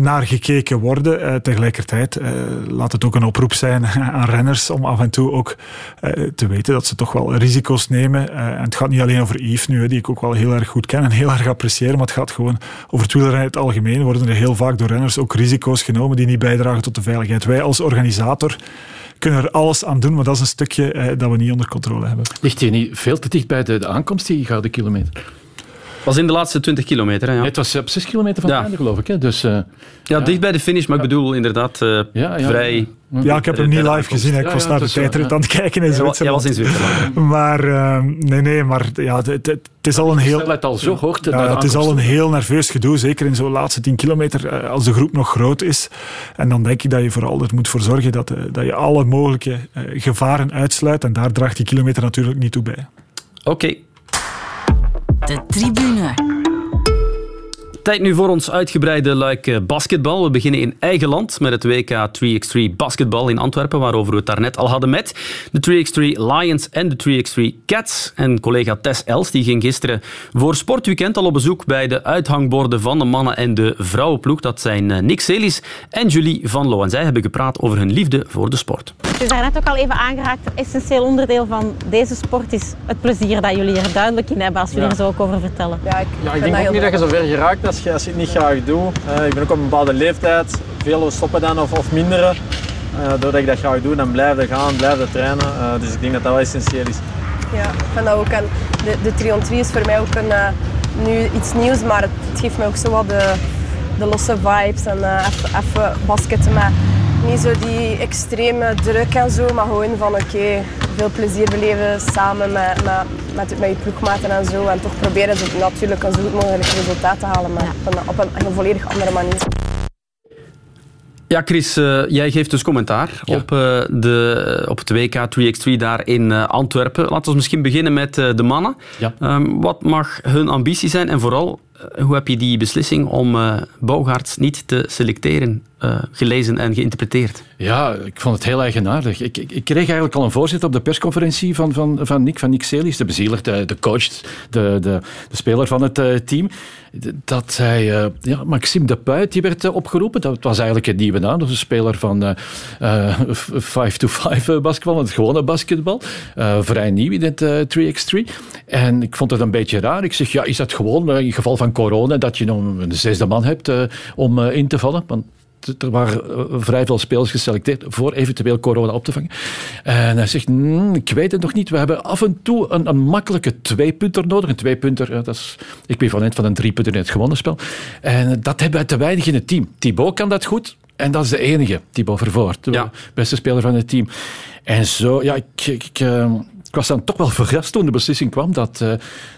naar gekeken worden. Uh, tegelijkertijd uh, laat het ook een oproep zijn aan renners om af en toe ook uh, te weten dat ze toch wel risico's nemen. en het gaat niet alleen over Yves nu, die ik ook wel heel erg goed ken en heel erg apprecieer, maar het gaat gewoon over het wielrennen in het algemeen. Worden er heel vaak door renners ook risico's genomen die niet bijdragen tot de veiligheid. Wij als organisator kunnen er alles aan doen, maar dat is een stukje dat we niet onder controle hebben. Ligt je niet veel te dicht bij de, de aankomst, die gouden kilometer? Was in de laatste 20 kilometer. Hè, ja. het was op 6 kilometer van het einde, geloof ik. Hè? Dus, uh, ja, ja, dicht bij de finish, maar ik bedoel inderdaad uh, vrij... Ja, ik heb hem niet live gezien. Ik was naar de tijdrit aan het kijken in Zwitserland. Jij was in Zwitserland. maar uh, nee, nee, maar ja, het, het, het is al een heel... Het al zo hoog ja, Het is al een heel nerveus gedoe, zeker in zo'n laatste 10 kilometer, als de groep nog groot is. En dan denk ik dat je vooral er moet voor zorgen dat, dat je alle mogelijke gevaren uitsluit. En daar draagt die kilometer natuurlijk niet toe bij. Oké, okay. De tribune. Tijd nu voor ons uitgebreide luik eh, basketbal. We beginnen in eigen land met het WK 3x3 basketbal in Antwerpen, waarover we het daarnet al hadden met de 3x3 Lions en de 3x3 Cats. En collega Tess Els die ging gisteren voor Sportweekend al op bezoek bij de uithangborden van de mannen- en de vrouwenploeg. Dat zijn eh, Nick Celis en Julie van Loo. En zij hebben gepraat over hun liefde voor de sport. Het is daarnet ook al even aangeraakt. Een essentieel onderdeel van deze sport is het plezier dat jullie er duidelijk in hebben als jullie ja. er zo ook over vertellen. Ja, ik, ja, ik denk ook niet dat je zo ver geraakt als je, als het niet graag doet. Uh, ik ben ook op een bepaalde leeftijd. Veel stoppen dan of, of minderen. Uh, doordat ik dat graag doe, dan blijf gaan, blijf trainen. Uh, dus ik denk dat dat wel essentieel is. Ja, ik vind dat ook. En de, de 3 on 3 is voor mij ook een, nu iets nieuws, maar het, geeft mij ook zo wat de, de losse vibes en even basketten met niet zo die extreme druk en zo, maar gewoon van oké, okay, veel plezier beleven samen met, met, met, met je ploegmaten en zo. En toch proberen ze natuurlijk een zo goed mogelijk resultaat te halen, maar op, een, op een, een volledig andere manier. Ja, Chris, uh, jij geeft dus commentaar ja. op, uh, de, op het WK 3x3 daar in uh, Antwerpen. Laten we misschien beginnen met de mannen. Ja. Um, wat mag hun ambitie zijn en vooral, hoe heb je die beslissing om Bougaerts niet te selecteren uh, gelezen en geïnterpreteerd? Ja, ik vond het heel eigenaardig. Ik, ik, kreeg eigenlijk al een voorzitter op de persconferentie van, van, van Nick, van Nick Celis, de bezieler, de, coach, de, de, de speler van het uh, team. Dat hij, uh, ja, Maxime de Puit, die werd opgeroepen. Dat was eigenlijk een nieuwe naam. Dat is een speler van 5-to-5 basketbal, het gewone basketbal. vrij nieuw in het 3x3. En ik vond het een beetje raar. Ik zeg, ja, is dat gewoon in geval van corona dat je nog een zesde man hebt om in te vallen? Want er waren eh, vrij veel spelers geselecteerd voor eventueel corona op te vangen. En hij zegt, mm, ik weet het nog niet. We hebben af en toe een, een makkelijke tweepunter nodig. Een tweepunter, dat is equivalent van een driepunter in het gewone spel. En dat hebben wij te weinig in het team. Thibaut kan dat goed. En dat is de enige, Thibaut Vervoort. De ja. beste speler van het team. En zo, ja, ik, ik, eh, ik was dan toch wel verrast toen de beslissing kwam dat, uh,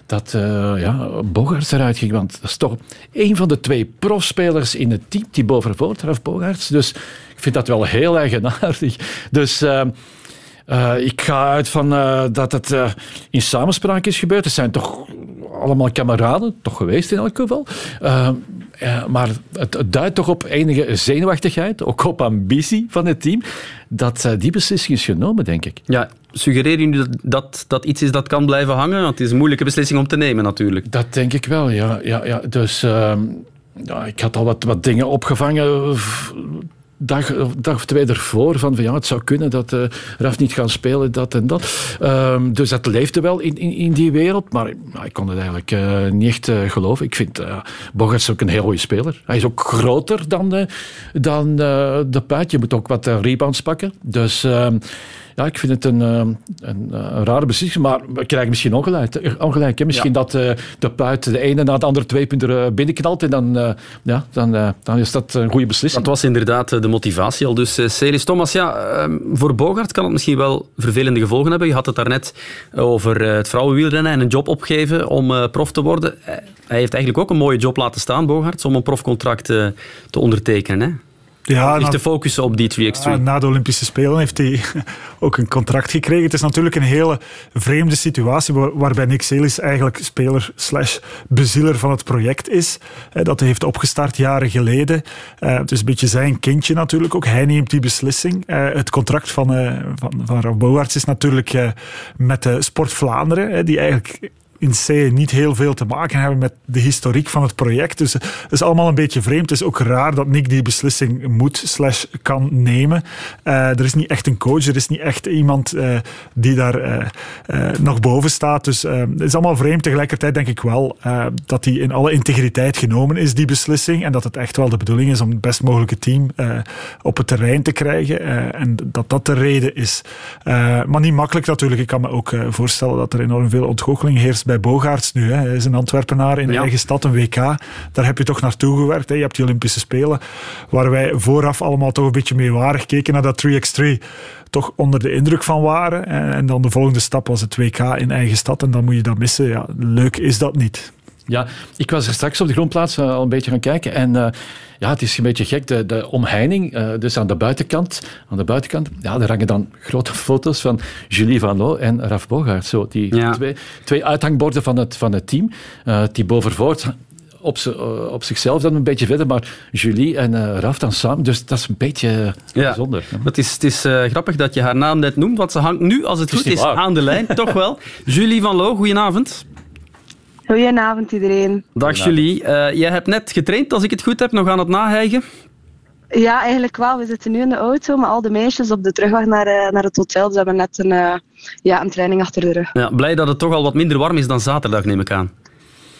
dat uh, ja, Bogaerts eruit ging. Want dat is toch een van de twee profspelers in het team, die Vervoort, Raf Bogaerts. Dus ik vind dat wel heel eigenaardig. Dus... Uh, ik ga uit van dat het in samenspraak is gebeurd. Het zijn toch allemaal kameraden, toch geweest in elk geval. maar het, het, duidt toch op enige zenuwachtigheid, ook op ambitie van het team dat eh, die beslissing is genomen, denk ik. Ja, suggereer je nu dat, dat dat iets is dat kan blijven hangen? Want het is een moeilijke beslissing om te nemen natuurlijk. Dat denk ik wel, ja. ja, ja. Dus ehm, ja, ik had al wat, wat dingen opgevangen dag, dag of twee ervoor. Van, van ja, het zou kunnen dat eh Raf niet gaat spelen, dat en dat. Ehm, dus dat leefde wel in, in, die wereld. Maar ja, ik kon het eigenlijk eh, niet echt geloven. Ik vind uh, Bogarts ook een heel goede speler. Hij is ook groter dan, dan de Puit. Je moet ook wat rebounds pakken. Dus... ehm, ja, ik vind het een, eh, een, eh, een rare beslissing, maar we krijgen misschien ongelijk. eh, ongelijk hè? Misschien dat eh, de puit de ene na de andere twee punten binnenknalt en dan, ja, dan, dan is dat een goede beslissing. Dat was inderdaad de motivatie al. Dus Celis Thomas, ja, eh, voor Bogart kan het misschien wel vervelende gevolgen hebben. Je had het daarnet over het vrouwenwielrennen en een job opgeven om prof te worden. Hij heeft eigenlijk ook een mooie job laten staan, Bogart, om een profcontract te ondertekenen. Hè? Ja, Zich na- te focussen op die 3x3. Ja, na de Olympische Spelen heeft hij ook een contract gekregen. Het is natuurlijk een hele vreemde situatie waar- waarbij Nick Celis eigenlijk speler slash bezieler van het project is. Dat hij heeft opgestart jaren geleden. Eh, Het is een beetje zijn kindje natuurlijk ook. Hij neemt die beslissing. Eh, Het contract van, eh, van, van Ralf is natuurlijk met Sport Vlaanderen, die eigenlijk in C niet heel veel te maken hebben met de historiek van het project. Dus het is allemaal een beetje vreemd. Het is ook raar dat Nick die beslissing moet slash kan nemen. Eh, er is niet echt een coach, er is niet echt iemand eh, die daar eh, nog boven staat. Dus het is allemaal vreemd. Tegelijkertijd denk ik wel dat die in alle integriteit genomen is, die beslissing. En dat het echt wel de bedoeling is om het best mogelijke team op het terrein te krijgen. En dat dat de reden is. Maar niet makkelijk natuurlijk. Ik kan me ook voorstellen dat er enorm veel ontgoocheling heerst Bogaerts nu. Hè. Hij is een Antwerpenaar in eigen stad, een WK. Daar heb je toch naartoe gewerkt. Hè. Je hebt die Olympische Spelen, waar wij vooraf allemaal toch een beetje meewarig keken naar dat 3x3. Toch onder de indruk van waren. En, en dan de volgende stap was het WK in eigen stad. En dan moet je dat missen. Ja, leuk is dat niet. Ja, ik was er straks op de grondplaats eh, al een beetje gaan kijken. En eh, ja, het is een beetje gek. De, de omheining, eh, dus aan de buitenkant, aan de buitenkant, ja, daar hangen dan grote foto's van Julie Van Loo en Raf Bogaert. Zo, die twee, twee uithangborden van het, van het team. Uh, Thibaut Vervoort op, op zichzelf dan een beetje verder, maar Julie en eh, Raf dan samen. Dus dat is een beetje Ja. bijzonder. Het is, het is grappig dat je haar naam net noemt, want ze hangt nu, als het, Het is goed is, waar. aan de lijn. Toch wel. Julie van Loo, goedenavond. Goedenavond iedereen. Dag Julie. Eh, jij hebt net getraind, als ik het goed heb, nog aan het nahijgen. Ja, eigenlijk wel. We zitten nu in de auto met al de meisjes op de terugweg naar, eh, naar het hotel. Dus we hebben net een, eh, ja, een training achter de rug. Ja, blij dat het toch al wat minder warm is dan zaterdag, neem ik aan.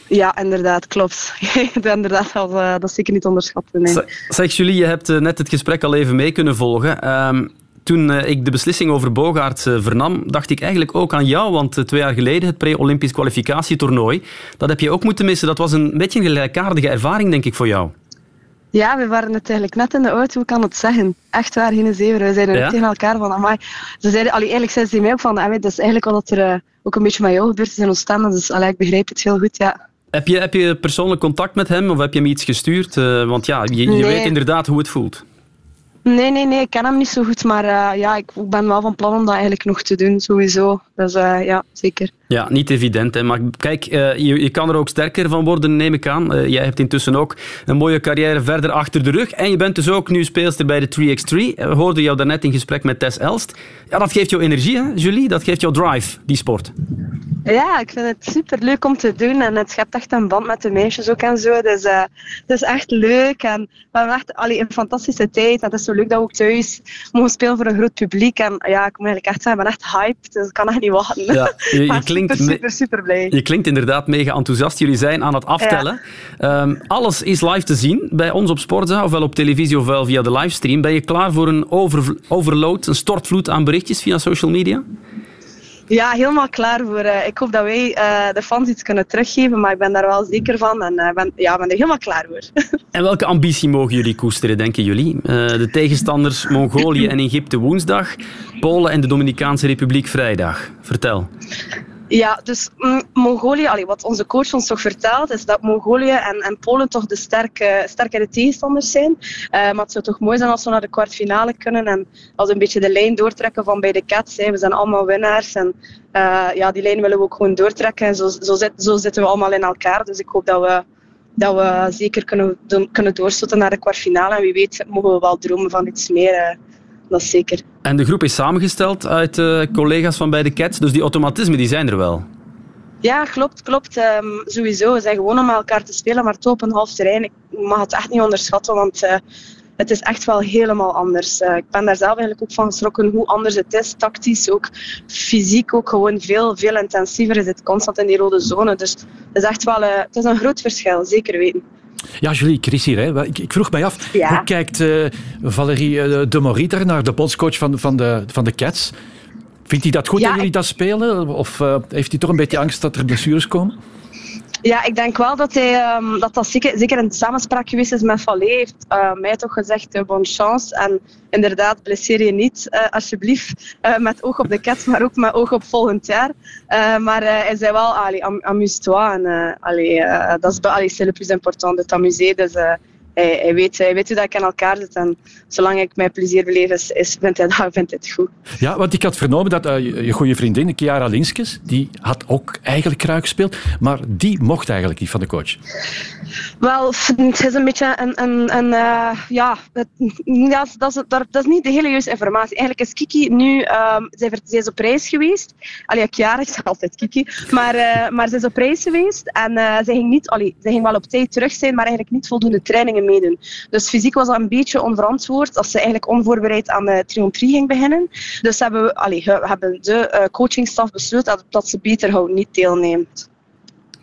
Ja, inderdaad, klopt. inderdaad, dat, eh, dat is zeker niet onderschatten. Nee. Zeg Julie, je hebt net het gesprek al even mee kunnen volgen. Toen eh, ik de beslissing over Bogaerts eh, vernam, dacht ik eigenlijk ook aan jou. Want eh, twee jaar geleden, het pre-Olympisch kwalificatietoernooi, dat heb je ook moeten missen. Dat was een beetje een gelijkaardige ervaring, denk ik, voor jou. Ja, we waren het eigenlijk net in de auto, hoe kan het zeggen? Echt waar, geen zeven. We zeiden Ja? ook tegen elkaar van, amai. Ze zeiden, allee, eigenlijk zeiden ze mij ook van, amai, dat is eigenlijk wat er ook een beetje met jou gebeurd is in Oostende. Dus allee, ik begrijp het heel goed, ja. Heb je, heb je persoonlijk contact met hem of heb je hem iets gestuurd? Want ja, je, je Nee. weet inderdaad hoe het voelt. Nee, nee, nee, ik ken hem niet zo goed, maar eh, ja, ik ben wel van plan om dat eigenlijk nog te doen, sowieso. Dus eh, ja, zeker. Ja, niet evident. Hè. Maar kijk, eh, je, je kan er ook sterker van worden, neem ik aan. Eh, jij hebt intussen ook een mooie carrière verder achter de rug. En je bent dus ook nu speelster bij de 3x3. Eh, We hoorden jou daarnet in gesprek met Tess Elst. Ja, dat geeft jou energie, hè, Julie? Dat geeft jou drive, die sport. Ja, ik vind het super leuk om te doen en het schept echt een band met de meisjes ook en zo. Dus eh, het is echt leuk en we hebben echt allee, een fantastische tijd. En het is zo leuk dat we ook thuis mogen spelen voor een groot publiek. En ja, ik moet eigenlijk echt zeggen, ik ben echt hyped, dus ik kan echt niet wachten. Ja, je- klinkt super, super, blij. Je klinkt inderdaad mega enthousiast. Jullie zijn aan het aftellen. Ehm, alles is live te zien bij ons op Sportza, ofwel op televisie ofwel via de livestream. Ben je klaar voor een over, overload, een stortvloed aan berichtjes via social media? Ja, helemaal klaar voor. eh, ik hoop dat wij eh, de fans iets kunnen teruggeven, maar ik ben daar wel zeker van en eh, ben, ja, ben er helemaal klaar voor. En welke ambitie mogen jullie koesteren, denken jullie? De tegenstanders Mongolië en Egypte woensdag, Polen en de Dominicaanse Republiek vrijdag. Vertel. Ja, dus mm, Mongolië, wat onze coach ons toch vertelt, is dat Mongolië en, en Polen toch de sterke, sterkere tegenstanders zijn. Eh, maar het zou toch mooi zijn als we naar de kwartfinale kunnen en als we een beetje de lijn doortrekken van bij de Cats. We zijn allemaal winnaars en eh, ja, die lijn willen we ook gewoon doortrekken. En zo, zo, zo zitten we allemaal in elkaar. Dus ik hoop dat we, dat we zeker kunnen, kunnen doorstoten naar de kwartfinale. En wie weet mogen we wel dromen van iets meer. Eh, dat is zeker. En de groep is samengesteld uit uh, collega's van bij de Cats, dus die automatismen die zijn er wel. Ja, klopt, klopt. Um, sowieso. We zijn gewoon om met elkaar te spelen, maar toch op een half terrein. Ik mag het echt niet onderschatten, want uh, het is echt wel helemaal anders. Uh, ik ben daar zelf eigenlijk ook van geschrokken hoe anders het is. Tactisch, ook fysiek, ook gewoon veel, veel intensiever. Je zit constant in die rode zone. Dus het is echt wel het is een groot verschil, zeker weten. Ja, Julie, Chris hier. Hè. Ik, ik vroeg mij af, hoe kijkt uh, Valérie uh, de Moriter naar de bondscoach van, van, de, van de Cats? Vindt hij dat goed dat jullie dat spelen? Of uh, heeft hij toch een beetje angst dat er blessures komen? Ja, ik denk wel dat hij, um, dat, dat zeker, zeker een samenspraak geweest is met Fallé. heeft uh, mij toch gezegd, uh, bonne chance. En inderdaad, blesseer je niet, uh, alsjeblieft. met oog op de cat, maar ook met oog op volgend jaar. maar hij zei wel, amuse-toi. En dat is allee, c'est le plus important, de t'amuser. Dus hij, hij, weet, hij weet hoe dat ik in elkaar zit. En zolang ik mijn plezier beleef, is, is, vindt, hij, dat, vindt hij het goed. Ja, want ik had vernomen dat uh, je, je goede vriendin, Chiara Linskes, die had ook eigenlijk graag gespeeld, maar die mocht eigenlijk niet van de coach. Wel, het is een beetje een... een, een uh, ja, het, ja dat, is, dat, is niet de hele juiste informatie. Eigenlijk is Kiki nu... Um, zij, zij is op reis geweest. Allee, Chiara, ik zeg altijd Kiki. Maar, uh, maar ze is op reis geweest en zij ging niet... Allee, zij ging wel op tijd terug zijn, maar eigenlijk niet voldoende trainingen Dus fysiek was dat een beetje onverantwoord als ze eigenlijk onvoorbereid aan de Trion 3 ging beginnen. Dus hebben we, allee, hebben de uh, coachingstaf besloten dat, dat ze beter niet deelneemt.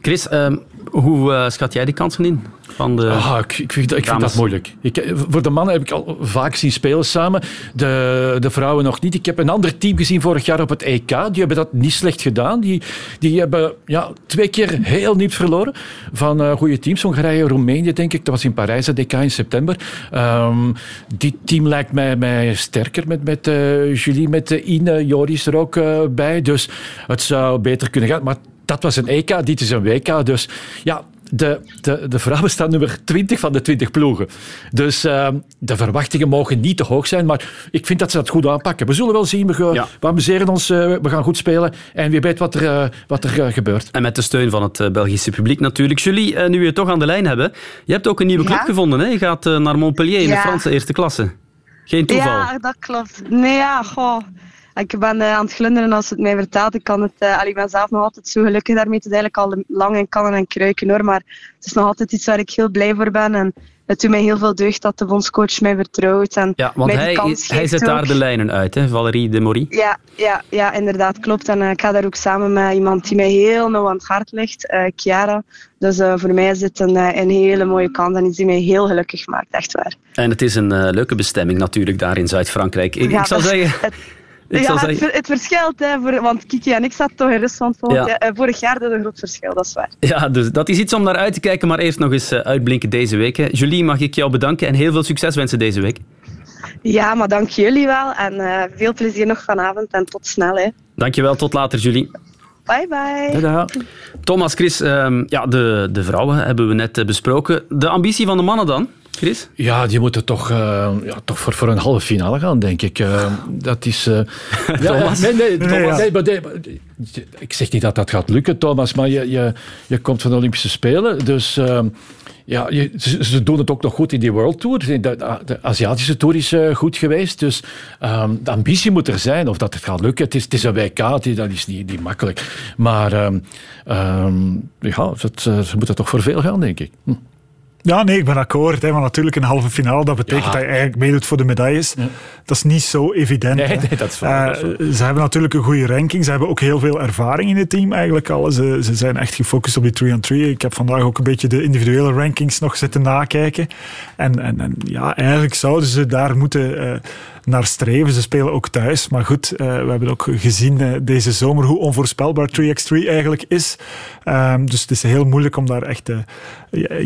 Chris, uh, hoe uh, schat jij die kansen in? Van de ah, ik, ik, vind, ik vind dat moeilijk. Ik, voor de mannen heb ik al vaak zien spelen samen. De, de vrouwen nog niet. Ik heb een ander team gezien vorig jaar op het EK. Die hebben dat niet slecht gedaan. Die, die hebben ja, twee keer heel niet verloren van uh, goede teams. Hongarije, Roemenië, denk ik. Dat was in Parijs, het EK in september. Um, die team lijkt mij, mij sterker met, met uh, Julie, met Ine, Joris er ook bij. Dus het zou beter kunnen gaan. Maar dat was een EK, dit is een WK. Dus ja, de, de, de vrouwen staan nummer 20 van de 20 ploegen. Dus uh, de verwachtingen mogen niet te hoog zijn, maar ik vind dat ze dat goed aanpakken. We zullen wel zien, we, ja. we amuseren ons, uh, we gaan goed spelen en wie weet wat er, uh, wat er gebeurt. En met de steun van het Belgische publiek natuurlijk. Julie, nu we je toch aan de lijn hebben, je hebt ook een nieuwe club ja? gevonden. Hè? Je gaat naar Montpellier in ja. de Franse eerste klasse. Geen toeval. Ja, dat klopt. Nee, ja, goh. Ik ben uh, aan het glunderen als het mij vertelt. Ik, kan het, uh, ik ben zelf nog altijd zo gelukkig daarmee. Het is eigenlijk al lang in kannen en kruiken hoor. Maar het is nog altijd iets waar ik heel blij voor ben. En het doet mij heel veel deugd dat de bondscoach mij vertrouwt. En ja, want mij hij, hij zet daar de lijnen uit, hè? Valerie de Morie. Ja, ja, ja, inderdaad, klopt. En uh, ik ga daar ook samen met iemand die mij heel nauw aan het hart ligt, uh, Chiara. Dus uh, voor mij is dit een, een hele mooie kans en iets die mij heel gelukkig maakt, echt waar. En het is een leuke bestemming natuurlijk daar in Zuid-Frankrijk. Ik, ja, ik zou zeggen... Het, ja, het, het, verschilt, hè, voor, want Kiki en ik zaten toch in Rusland vorig, ja. jaar, vorig jaar. Dat een groot verschil, dat is waar. Ja, dus dat is iets om naar uit te kijken, maar eerst nog eens uitblinken deze week. Hè. Julie, mag ik jou bedanken en heel veel succes wensen deze week. Ja, maar dank jullie wel en uh, veel plezier nog vanavond en tot snel. Hè. Dankjewel, tot later Julie. Bye bye. Thomas, Chris, um, ja, de, de vrouwen hebben we net besproken. De ambitie van de mannen dan? Chris? Ja, die moeten toch, uh, ja, toch voor, voor een halve finale gaan, denk ik. Uh, dat is... Uh, Thomas? Nee, nee, Thomas. Nee, nee, nee, ik zeg niet dat dat gaat lukken, Thomas, maar je, je, je komt van de Olympische Spelen, dus... ja, je, ze, ze, doen het ook nog goed in die World Tour. De, de Aziatische Tour is goed geweest. Dus um, de ambitie moet er zijn. Of dat het gaat lukken. Het is, het is een WK, dat is niet, niet makkelijk. Maar um, um, ja, het, ze moeten toch voor veel gaan, denk ik. Hm. Ja, nee, ik ben akkoord. Hè, maar natuurlijk een halve finale, dat betekent ja. dat je eigenlijk meedoet voor de medailles. Ja. Dat is niet zo evident. Nee, nee dat is waar, uh, dat is Ze hebben natuurlijk een goede ranking. Ze hebben ook heel veel ervaring in het team eigenlijk al. Ze, ze zijn echt gefocust op die 3-on-3. Ik heb vandaag ook een beetje de individuele rankings nog zitten nakijken. En, en, en ja, eigenlijk zouden ze daar moeten... Uh, naar streven. Ze spelen ook thuis. Maar goed, uh, we hebben ook gezien uh, deze zomer hoe onvoorspelbaar 3x3 eigenlijk is. Um, dus het is heel moeilijk om daar echt uh,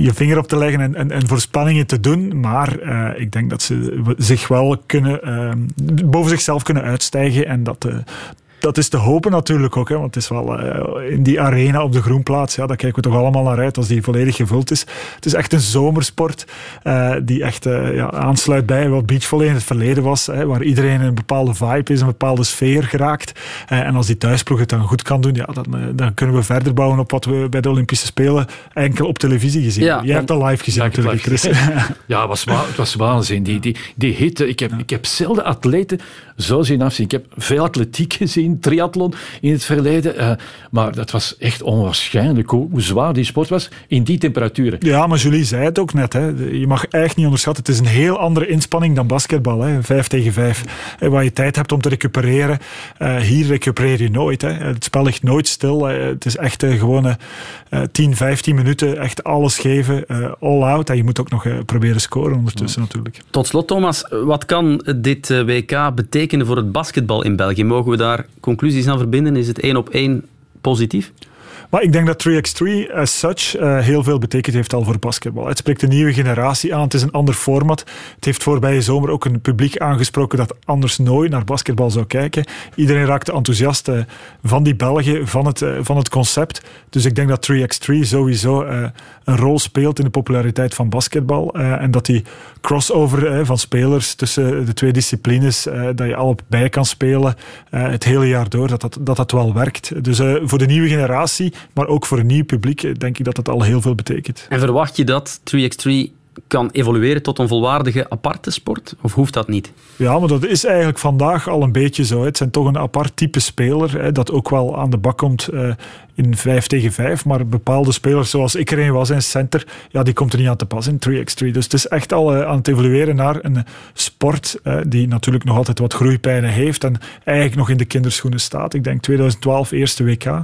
je vinger op te leggen en, en, en voorspellingen te doen. Maar ik denk dat ze zich wel kunnen, boven zichzelf kunnen uitstijgen en dat dat is te hopen natuurlijk ook, hè, want het is wel uh, in die arena op de groenplaats, ja, daar kijken we toch allemaal naar uit als die volledig gevuld is. Het is echt een zomersport uh, die echt uh, ja, aansluit bij wat beachvolley in het verleden was, hè, waar iedereen een bepaalde vibe is, een bepaalde sfeer geraakt. en als die thuisploeg het dan goed kan doen, ja, dan, dan kunnen we verder bouwen op wat we bij de Olympische Spelen enkel op televisie gezien hebben. Jij hebt dat live gezien natuurlijk, Chris. ja, het was, het was waanzin. Die, die, die hitte. Ik heb, ik heb zelden atleten zo zien afzien. Ik heb veel atletiek gezien, triathlon in het verleden. Uh, maar dat was echt onwaarschijnlijk hoe, hoe, zwaar die sport was in die temperaturen. Ja, maar Julie zei het ook net. Hè. Je mag echt niet onderschatten. Het is een heel andere inspanning dan basketbal. Hè. Vijf tegen vijf. Waar je tijd hebt om te recupereren. Uh, hier recupereer je nooit. Hè. Het spel ligt nooit stil. Het is echt uh, gewoon 10, 15 minuten. Echt alles geven. all out. En je moet ook nog proberen scoren ondertussen natuurlijk. Tot slot, Thomas. Wat kan dit WK betekenen voor het basketbal in België? Mogen we daar conclusies aan verbinden? Is het één op één positief? Maar ik denk dat 3x3 as such uh, heel veel betekend heeft al voor basketbal. Het spreekt een nieuwe generatie aan. Het is een ander format. Het heeft voorbije zomer ook een publiek aangesproken dat anders nooit naar basketbal zou kijken. Iedereen raakte enthousiast uh, van die Belgen, van het, van het concept. Dus ik denk dat 3x3 sowieso een rol speelt in de populariteit van basketbal. en dat die crossover van spelers tussen de twee disciplines, dat je al bij kan spelen het hele jaar door, dat dat, dat, dat wel werkt. Dus voor de nieuwe generatie maar ook voor een nieuw publiek denk ik dat dat al heel veel betekent. En verwacht je dat 3x3 kan evolueren tot een volwaardige aparte sport? Of hoeft dat niet? Ja, maar dat is eigenlijk vandaag al een beetje zo. Het zijn toch een apart type speler hè, dat ook wel aan de bak komt uh, in 5 tegen 5. Maar bepaalde spelers, zoals ik er een was in center, ja, die komt er niet aan te pas in 3x3. Dus het is echt al uh, aan het evolueren naar een sport uh, die natuurlijk nog altijd wat groeipijnen heeft en eigenlijk nog in de kinderschoenen staat. Ik denk 2012 eerste WK.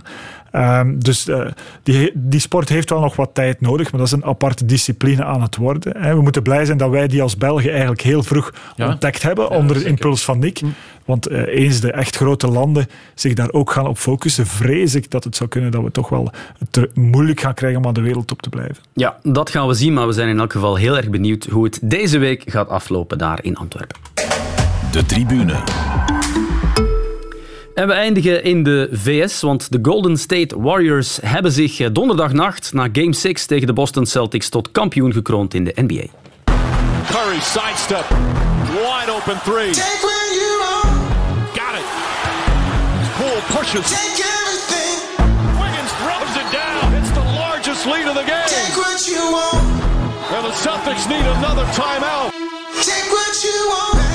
Um, dus uh, die, die sport heeft wel nog wat tijd nodig, maar dat is een aparte discipline aan het worden. Hè. We moeten blij zijn dat wij die als Belgen eigenlijk heel vroeg ja. ontdekt hebben, ja, onder de impuls van Nick. Mm. Want uh, eens de echt grote landen zich daar ook gaan op focussen, vrees ik dat het zou kunnen dat we toch wel het moeilijk gaan krijgen om aan de wereldtop te blijven. Ja, dat gaan we zien, maar we zijn in elk geval heel erg benieuwd hoe het deze week gaat aflopen daar in Antwerpen. De tribune. En we eindigen in de VS, want de Golden State Warriors hebben zich eh, donderdagnacht na Game 6 tegen de Boston Celtics tot kampioen gekroond in de NBA. Curry sidestep, wide open three. Take where you are. Got it. Poole pushes. Take everything. Wiggins throws it down. It's the largest lead of the game. Take what you want. And the Celtics need another timeout. Take what you want.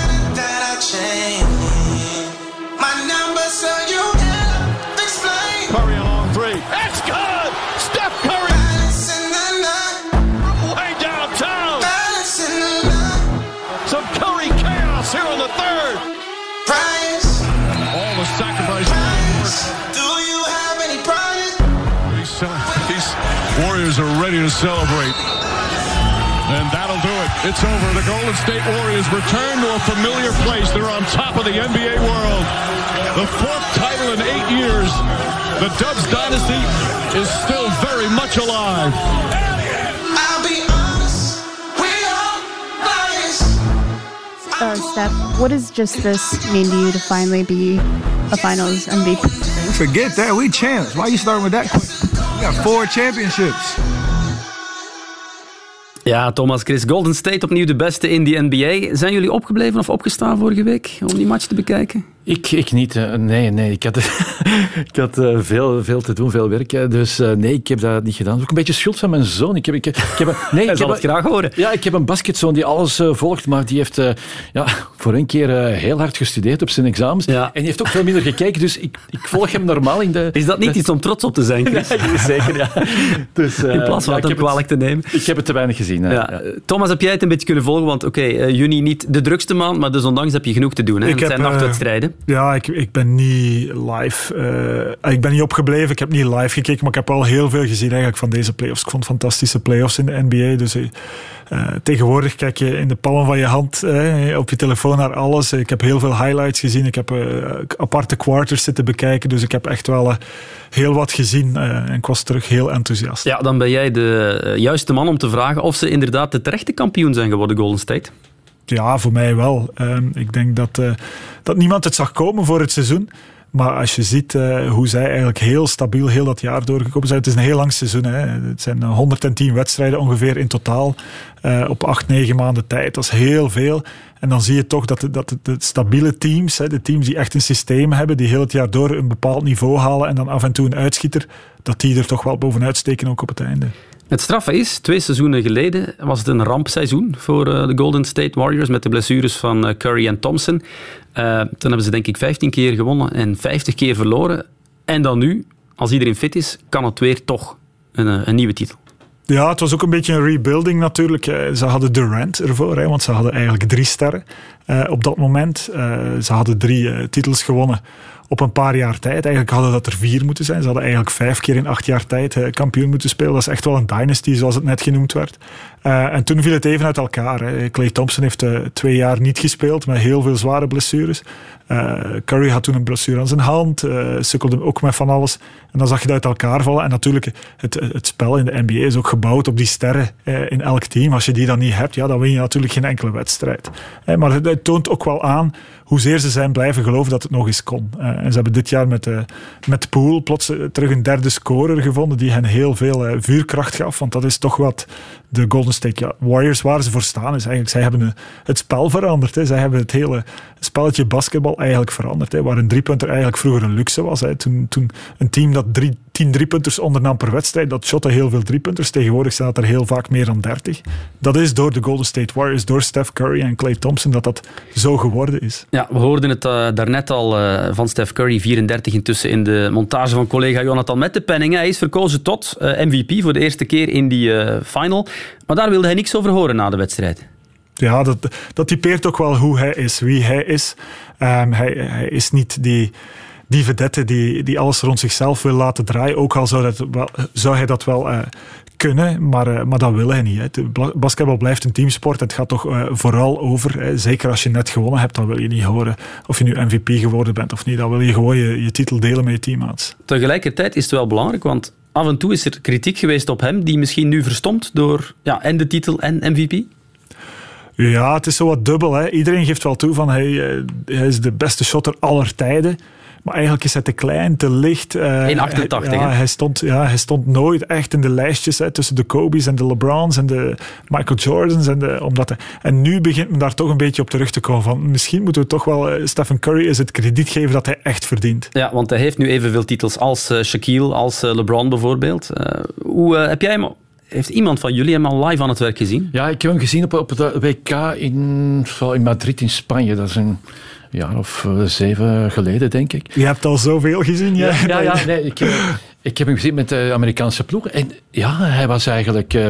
Warriors are ready to celebrate. And that'll do it. It's over. The Golden State Warriors return to a familiar place. They're on top of the NBA world. The fourth title in eight years. The Dubs dynasty is still very much alive. I'll be honest, we are Uh, Steph, what does just this mean to you to finally be a finals MVP? Forget that. We champs. Why are you starting with that quick? We got four championships. Ja, Thomas Chris, Golden State opnieuw de beste in die NBA. Zijn jullie opgebleven of opgestaan vorige week om die match te bekijken? Ik, ik niet. Eh, nee, nee. Ik had, ik had eh, veel, veel te doen, veel werk. Dus eh, nee, ik heb dat niet gedaan. Dat is ook een beetje schuld van mijn zoon. Ik heb, ik, ik heb, nee, ik zal het graag horen. Ja, ik heb een basketzoon die alles volgt, maar die heeft ja, voor een keer heel hard gestudeerd op zijn examens. En die heeft ook veel minder gekeken, dus ik, ik volg hem normaal in de... Is dat niet iets om trots op te zijn, Chris? Nee, zeker, ja. Dus, in plaats van ja, het kwalijk te nemen. Ik heb het te weinig gezien. Ja. Thomas, heb jij het een beetje kunnen volgen? Want oké, okay, juni niet de drukste maand, maar dus ondanks heb je genoeg te doen. Hè? het zijn nachtwedstrijden. Ja, ik, ik ben niet live. Uh, ik ben niet opgebleven. Ik heb niet live gekeken, maar ik heb al heel veel gezien eigenlijk van deze playoffs. Ik vond fantastische playoffs in de NBA. Dus uh, tegenwoordig kijk je in de palm van je hand op je telefoon naar alles. Ik heb heel veel highlights gezien. Ik heb aparte quarters zitten bekijken. Dus ik heb echt wel heel wat gezien. en ik was terug heel enthousiast. Ja, dan ben jij de juiste man om te vragen of ze inderdaad de terechte kampioen zijn geworden, Golden State. Ja, voor mij wel. Um, ik denk dat, uh, dat niemand het zag komen voor het seizoen. Maar als je ziet eh, hoe zij eigenlijk heel stabiel heel dat jaar doorgekomen zijn. Het is een heel lang seizoen. Hè. Het zijn 110 wedstrijden ongeveer in totaal. eh, op 8, 9 maanden tijd. Dat is heel veel. En dan zie je toch dat, de, dat de stabiele teams, hè, de teams die echt een systeem hebben, die heel het jaar door een bepaald niveau halen en dan af en toe een uitschieter, dat die er toch wel bovenuit steken ook op het einde. Het straffe is, twee seizoenen geleden was het een rampseizoen voor eh, de Golden State Warriors met de blessures van eh, Curry en Thompson. Eh, toen hebben ze denk ik 15 keer gewonnen en 50 keer verloren. En dan nu, als iedereen fit is, kan het weer toch een, een nieuwe titel. Ja, het was ook een beetje een rebuilding natuurlijk. Ze hadden Durant ervoor, want ze hadden eigenlijk drie sterren op dat moment. Ze hadden drie titels gewonnen op een paar jaar tijd. Eigenlijk hadden dat er vier moeten zijn. Ze hadden eigenlijk vijf keer in acht jaar tijd eh, kampioen moeten spelen. Dat is echt wel een dynasty, zoals het net genoemd werd. Eh, en toen viel het even uit elkaar. Hè. Clay Thompson heeft eh, twee jaar niet gespeeld met heel veel zware blessures. Eh, Curry had toen een blessure aan zijn hand, eh sukkelde ook met van alles. En dan zag je dat uit elkaar vallen. En natuurlijk, het, het spel in de NBA is ook gebouwd op die sterren eh, in elk team. Als je die dan niet hebt, ja, dan win je natuurlijk geen enkele wedstrijd. Maar het, toont ook wel aan hoezeer ze zijn blijven geloven dat het nog eens kon. En ze hebben dit jaar met, met Poole plots terug een derde scorer gevonden die hen heel veel vuurkracht gaf. Want dat is toch wat de Golden State Warriors waar ze voor staan. Is eigenlijk, zij hebben het spel veranderd. Hè. Zij hebben het hele spelletje basketbal eigenlijk veranderd. Hè. Waar een driepunter eigenlijk vroeger een luxe was. Hè. Toen, toen een team dat drie, tien driepunters ondernam per wedstrijd, dat shotte heel veel driepunters. Tegenwoordig dat er heel vaak meer dan 30. Dat is door de Golden State Warriors, door Steph Curry en Clay Thompson, dat dat zo geworden is. Ja, we hoorden het eh, daarnet al eh, van Steph Curry, 34 intussen in de montage van collega Jonathan met de penning. Hij is verkozen tot eh, MVP voor de eerste keer in die final. Maar daar wilde hij niks over horen na de wedstrijd. Ja, dat, dat typeert ook wel hoe hij is, wie hij is. Ehm, hij, hij is niet die, die vedette die, die alles rond zichzelf wil laten draaien. Ook al zou, dat wel, zou hij dat wel eh, kunnen, maar, eh, maar dat wil hij niet. Hè. Basketbal blijft een teamsport. Het gaat toch eh, vooral over, hè. zeker als je net gewonnen hebt, dan wil je niet horen of je nu MVP geworden bent of niet. Dan wil je gewoon je, je titel delen met je teammaats. Tegelijkertijd is het wel belangrijk, want af en toe is er kritiek geweest op hem, die misschien nu verstomt door ja, en de titel en MVP. Ja, het is zo wat dubbel. Hè. Iedereen geeft wel toe van hij, hij is de beste shotter aller tijden. Maar eigenlijk is hij te klein, te licht. 1,88, hij- ja, hij, stond, ja, hij stond nooit echt in de lijstjes hè, tussen de Kobe's en de LeBrons en de Michael Jordans. En, de, omdat hij, en nu begint men daar toch een beetje op terug te komen. Van, misschien moeten we toch wel eh, Stephen Curry eens het krediet geven dat hij echt verdient. Ja, want hij heeft nu evenveel titels als eh, Shaquille, als LeBron bijvoorbeeld. Eh, hoe heb jij hem... Heeft iemand van jullie hem al live aan het werk gezien? Ja, ik heb hem gezien op, op het WK in, in Madrid in Spanje. Dat is een jaar of eh, zeven geleden, denk ik. Je hebt al zoveel gezien, ja. Ja, ja, nee, ik, heb, ik heb hem gezien met de Amerikaanse ploeg. En ja, hij was eigenlijk eh,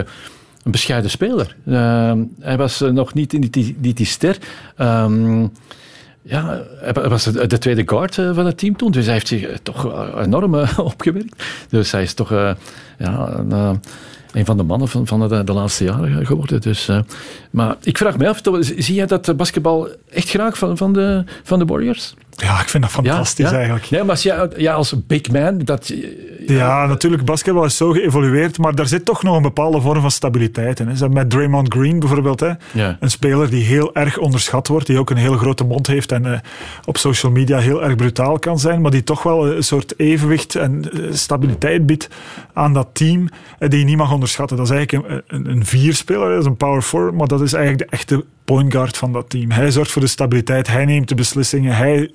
een bescheiden speler. Eh, hij was eh, nog niet, niet, die- die ster. Ehm, ja, hij was de de tweede guard eh, van het team toen. Dus hij heeft zich eh, toch enorm eh, opgewerkt. Dus hij is toch eh, ja, een, eh, een van de mannen van, van de, de laatste jaren geworden. Dus, eh, maar ik vraag me af, zie jij dat basketbal echt graag van, van, de, van de Warriors? Ja, ik vind dat fantastisch ja? eigenlijk. Nee, maar als, ja, als big man, dat, Ja, natuurlijk, basketbal is zo geëvolueerd, maar daar zit toch nog een bepaalde vorm van stabiliteit in. hè. Met Draymond Green bijvoorbeeld, hè, een speler die heel erg onderschat wordt, die ook een heel grote mond heeft en eh, op social media heel erg brutaal kan zijn, maar die toch wel een soort evenwicht en eh, stabiliteit biedt aan dat team, eh, die je niet mag onderschatten. Dat is eigenlijk een, een, een vierspeler, dat is een power forward, maar dat is eigenlijk de echte point guard van dat team. Hij zorgt voor de stabiliteit, hij neemt de beslissingen, hij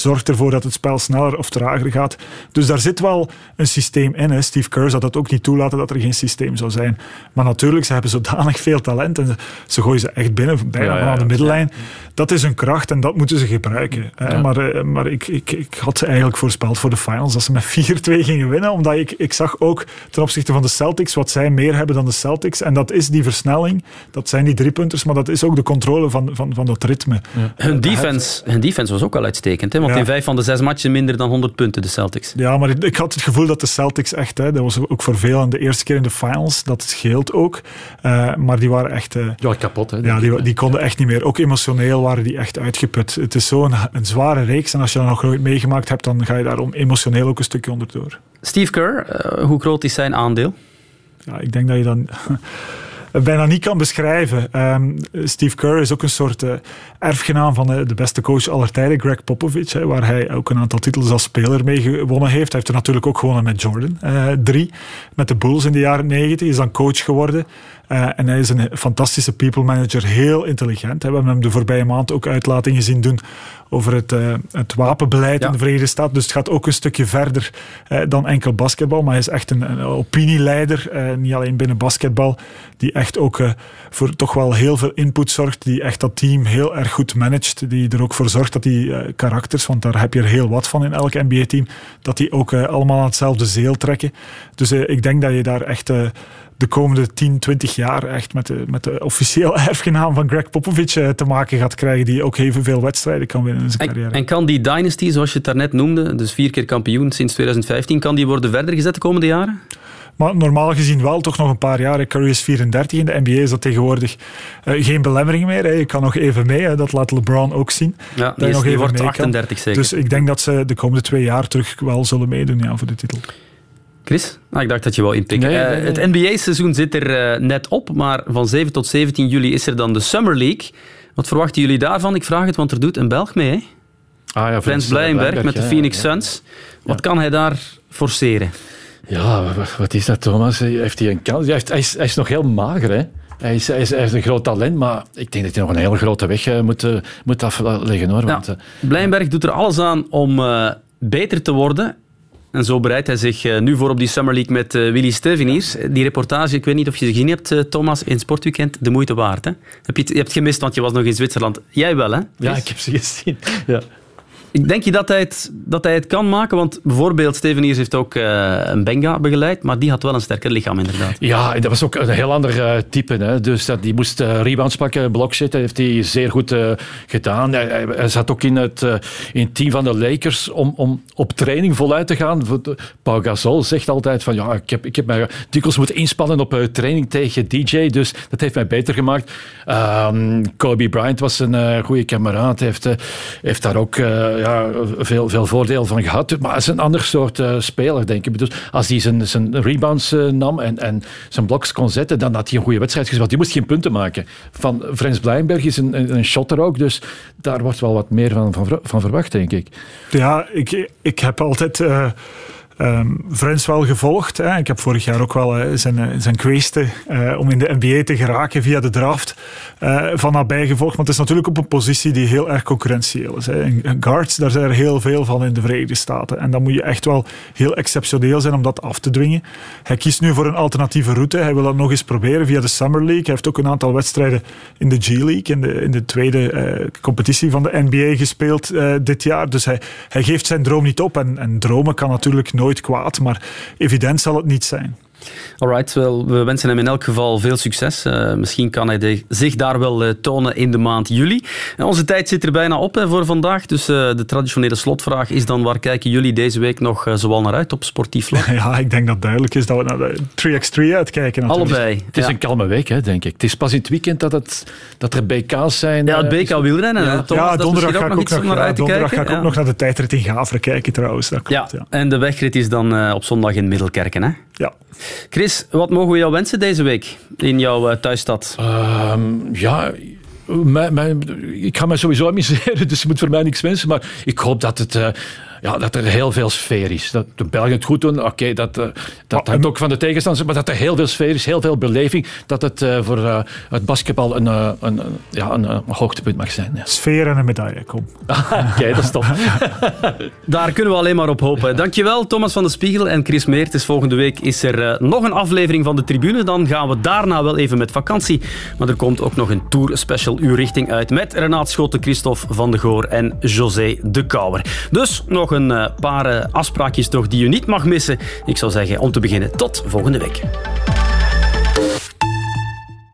zorgt ervoor dat het spel sneller of trager gaat. Dus daar zit wel een systeem in. Hè. Steve Kerr zou dat ook niet toelaten dat er geen systeem zou zijn. Maar natuurlijk, ze hebben zodanig veel talent en ze, gooien ze echt binnen, bijna Ja, ja, aan de ja. middellijn. Dat is hun kracht en dat moeten ze gebruiken. hè. Ja. Maar, eh, maar ik, ik, ik had ze eigenlijk voorspeld voor de finals dat ze met 4-2 gingen winnen. Omdat ik, ik zag ook ten opzichte van de Celtics wat zij meer hebben dan de Celtics. En dat is die versnelling, dat zijn die driepunters, maar dat is ook de controle van, van, van dat ritme. Hun defense, hun defense was ook al uitstekend. Hè? Want Ja. in vijf van de zes matchen minder dan 100 punten, de Celtics. Ja, maar ik, ik had het gevoel dat de Celtics echt, hè, dat was ook voor veel de eerste keer in de finals, dat scheelt ook. Eh, maar die waren echt. eh, ja, kapot. Hè, ja, die, die konden echt niet meer. Ook emotioneel waren die echt uitgeput. Het is zo'n een zware reeks en als je dat nog nooit meegemaakt hebt, dan ga je daar om emotioneel ook een stukje onderdoor. Steve Kerr, eh, hoe groot is zijn aandeel? Ja, ik denk dat je dan. bijna niet kan beschrijven. Ehm, Steve Kerr is ook een soort uh, erfgenaam van de, de, beste coach aller tijden, Greg Popovich, hè, waar hij ook een aantal titels als speler mee gewonnen heeft. Hij heeft er natuurlijk ook gewonnen met Jordan. Uh, drie, met de Bulls in de jaren negentig, is dan coach geworden. Uh, en hij is een fantastische people manager, heel intelligent. We hebben hem de voorbije maand ook uitlatingen zien doen over het, uh, het wapenbeleid in de Verenigde Staten. Dus het gaat ook een stukje verder uh, dan enkel basketbal. Maar hij is echt een, een opinieleider, niet alleen binnen basketbal, die echt ook voor toch wel heel veel input zorgt, die echt dat team heel erg goed managt, die er ook voor zorgt dat die karakters, want daar heb je er heel wat van in elk NBA-team, dat die ook allemaal aan hetzelfde zeel trekken. Dus ik denk dat je daar echt de komende 10, 20 jaar echt met de, met de officieel erfgenaam van Greg Popovich eh, te maken gaat krijgen, die ook heel veel wedstrijden kan winnen in zijn en, carrière. En kan die dynasty, zoals je het daarnet noemde, dus vier keer kampioen sinds 2015, kan die worden verder gezet de komende jaren? Maar normaal gezien wel toch nog een paar jaar. Curry is 34 in de NBA is dat tegenwoordig uh, geen belemmering meer. Hè. Je kan nog even mee, hè. dat laat LeBron ook zien. Ja, die, is, nog die wordt 38 zeker. Dus ik denk dat ze de komende twee jaar terug wel zullen meedoen ja, voor de titel. Chris? Ah, ik dacht dat je wel inpikken. Nee, nee, nee. Uh, het NBA-seizoen zit er uh, net op, maar van 7 tot 17 juli is er dan de Summer League. Wat verwachten jullie daarvan? Ik vraag het, want er doet een Belg mee. Hè? Ah, ja, Frans Blijenberg met de Phoenix ja, Suns. Wat kan hij daar forceren? Ja, wat is dat, Thomas? Heeft hij een kans? Hij, heeft, hij, is, hij is nog heel mager, hè? Hij is, hij, is, hij is, een groot talent, maar ik denk dat hij nog een hele grote weg moet, moet afleggen. Hoor, want, ja, Blijenberg doet er alles aan om beter te worden. En zo bereidt hij zich eh, nu voor op die Summer League met uh, Willy Steveniers. Die reportage, ik weet niet of je ze gezien hebt, uh, Thomas, in Sportweekend, de moeite waard. Hè? Heb je, het, je hebt gemist, want je was nog in Zwitserland. Jij wel, hè? Ja, ik heb ze gezien. Ja. Denk je dat hij, het, dat hij het kan maken? Want bijvoorbeeld Steveniers heeft ook uh, een Benga begeleid, maar die had wel een sterker lichaam inderdaad. Ja, dat was ook een heel ander uh, type. Hè. Dus die moest uh, rebounds pakken, blok zitten. heeft hij zeer goed gedaan. Hij, zat ook in het, in team van de Lakers om, om op training voluit te gaan. Pau Gasol zegt altijd van ja, ik heb, ik heb mij dikwijls moeten inspannen op training tegen DJ, dus dat heeft mij beter gemaakt. Um, Kobe Bryant was een goede kameraad, heeft, heeft daar ook ja, veel, veel voordeel van gehad. Maar hij is een ander soort uh, speler, denk ik. Dus als hij zijn, zijn rebounds uh, nam en, en zijn bloks kon zetten, dan had hij een goede wedstrijd gespeeld. Die moest geen punten maken. Van Frans Blijnberg is een, een, een shotter ook, dus daar wordt wel wat meer van, van, van verwacht, denk ik. Ja, ik, ik heb altijd... Uh um, wel gevolgd. Hè. Ik heb vorig jaar ook wel uh, zijn, zijn kweesten uh, om in de NBA te geraken via de draft uh, van nabij gevolgd. Want het is natuurlijk op een positie die heel erg concurrentieel is. Hè. Guards, daar zijn er heel veel van in de Verenigde Staten. En dan moet je echt wel heel exceptioneel zijn om dat af te dwingen. Hij kiest nu voor een alternatieve route. Hij wil dat nog eens proberen via de Summer League. Hij heeft ook een aantal wedstrijden in de G-League, in de, in de tweede competitie van de NBA gespeeld dit jaar. Dus hij, hij geeft zijn droom niet op. En, en dromen kan natuurlijk nooit maar evident zal het niet zijn. Alright, well, we wensen hem in elk geval veel succes. Uh, misschien kan hij de, zich daar wel uh, tonen in de maand juli. En onze tijd zit er bijna op hè, voor vandaag. Dus uh, de traditionele slotvraag is dan: waar kijken jullie deze week nog zoal naar uit op sportief vlak? Ja, ik denk dat duidelijk is dat we naar de 3x3 uitkijken. Natuurlijk. Allebei. Het is ja. een kalme week, hè, denk ik. Het is pas in het weekend dat, het, dat er BK's zijn. Ja, het BK wielrennen. Ja, Thomas, ja donderdag ga ik ook, nog, naar, donderdag ga ik ook nog naar de tijdrit in Gavre kijken trouwens. Dat klopt, ja. En de wegrit is dan op zondag in Middelkerken, hè? Ja. Chris, wat mogen we jou wensen deze week in jouw uh, thuisstad? Um, ja, mijn, mijn, ik ga me sowieso amuseren, dus je moet voor mij niks wensen. Maar ik hoop dat het... Uh, ja, dat er heel veel sfeer is. Dat de Belgen het goed doen, oké, okay, dat, uh, dat hangt ook van de tegenstanders, maar dat er heel veel sfeer is, heel veel beleving, dat het uh, voor uh, het basketbal een, een, een, ja, een, hoogtepunt mag zijn. Ja. Sfeer en een medaille, kom. oké, okay, dat is top. Daar kunnen we alleen maar op hopen. Dankjewel, Thomas van de Spiegel en Chris Meertens. Volgende week is er nog een aflevering van de Tribune. Dan gaan we daarna wel even met vakantie. Maar er komt ook nog een Tour Special uur richting uit met Renaat Schotten, Christophe van de Goor en José de Kouwer. Dus nog een paar afspraakjes toch die je niet mag missen. Ik zou zeggen, om te beginnen, tot volgende week.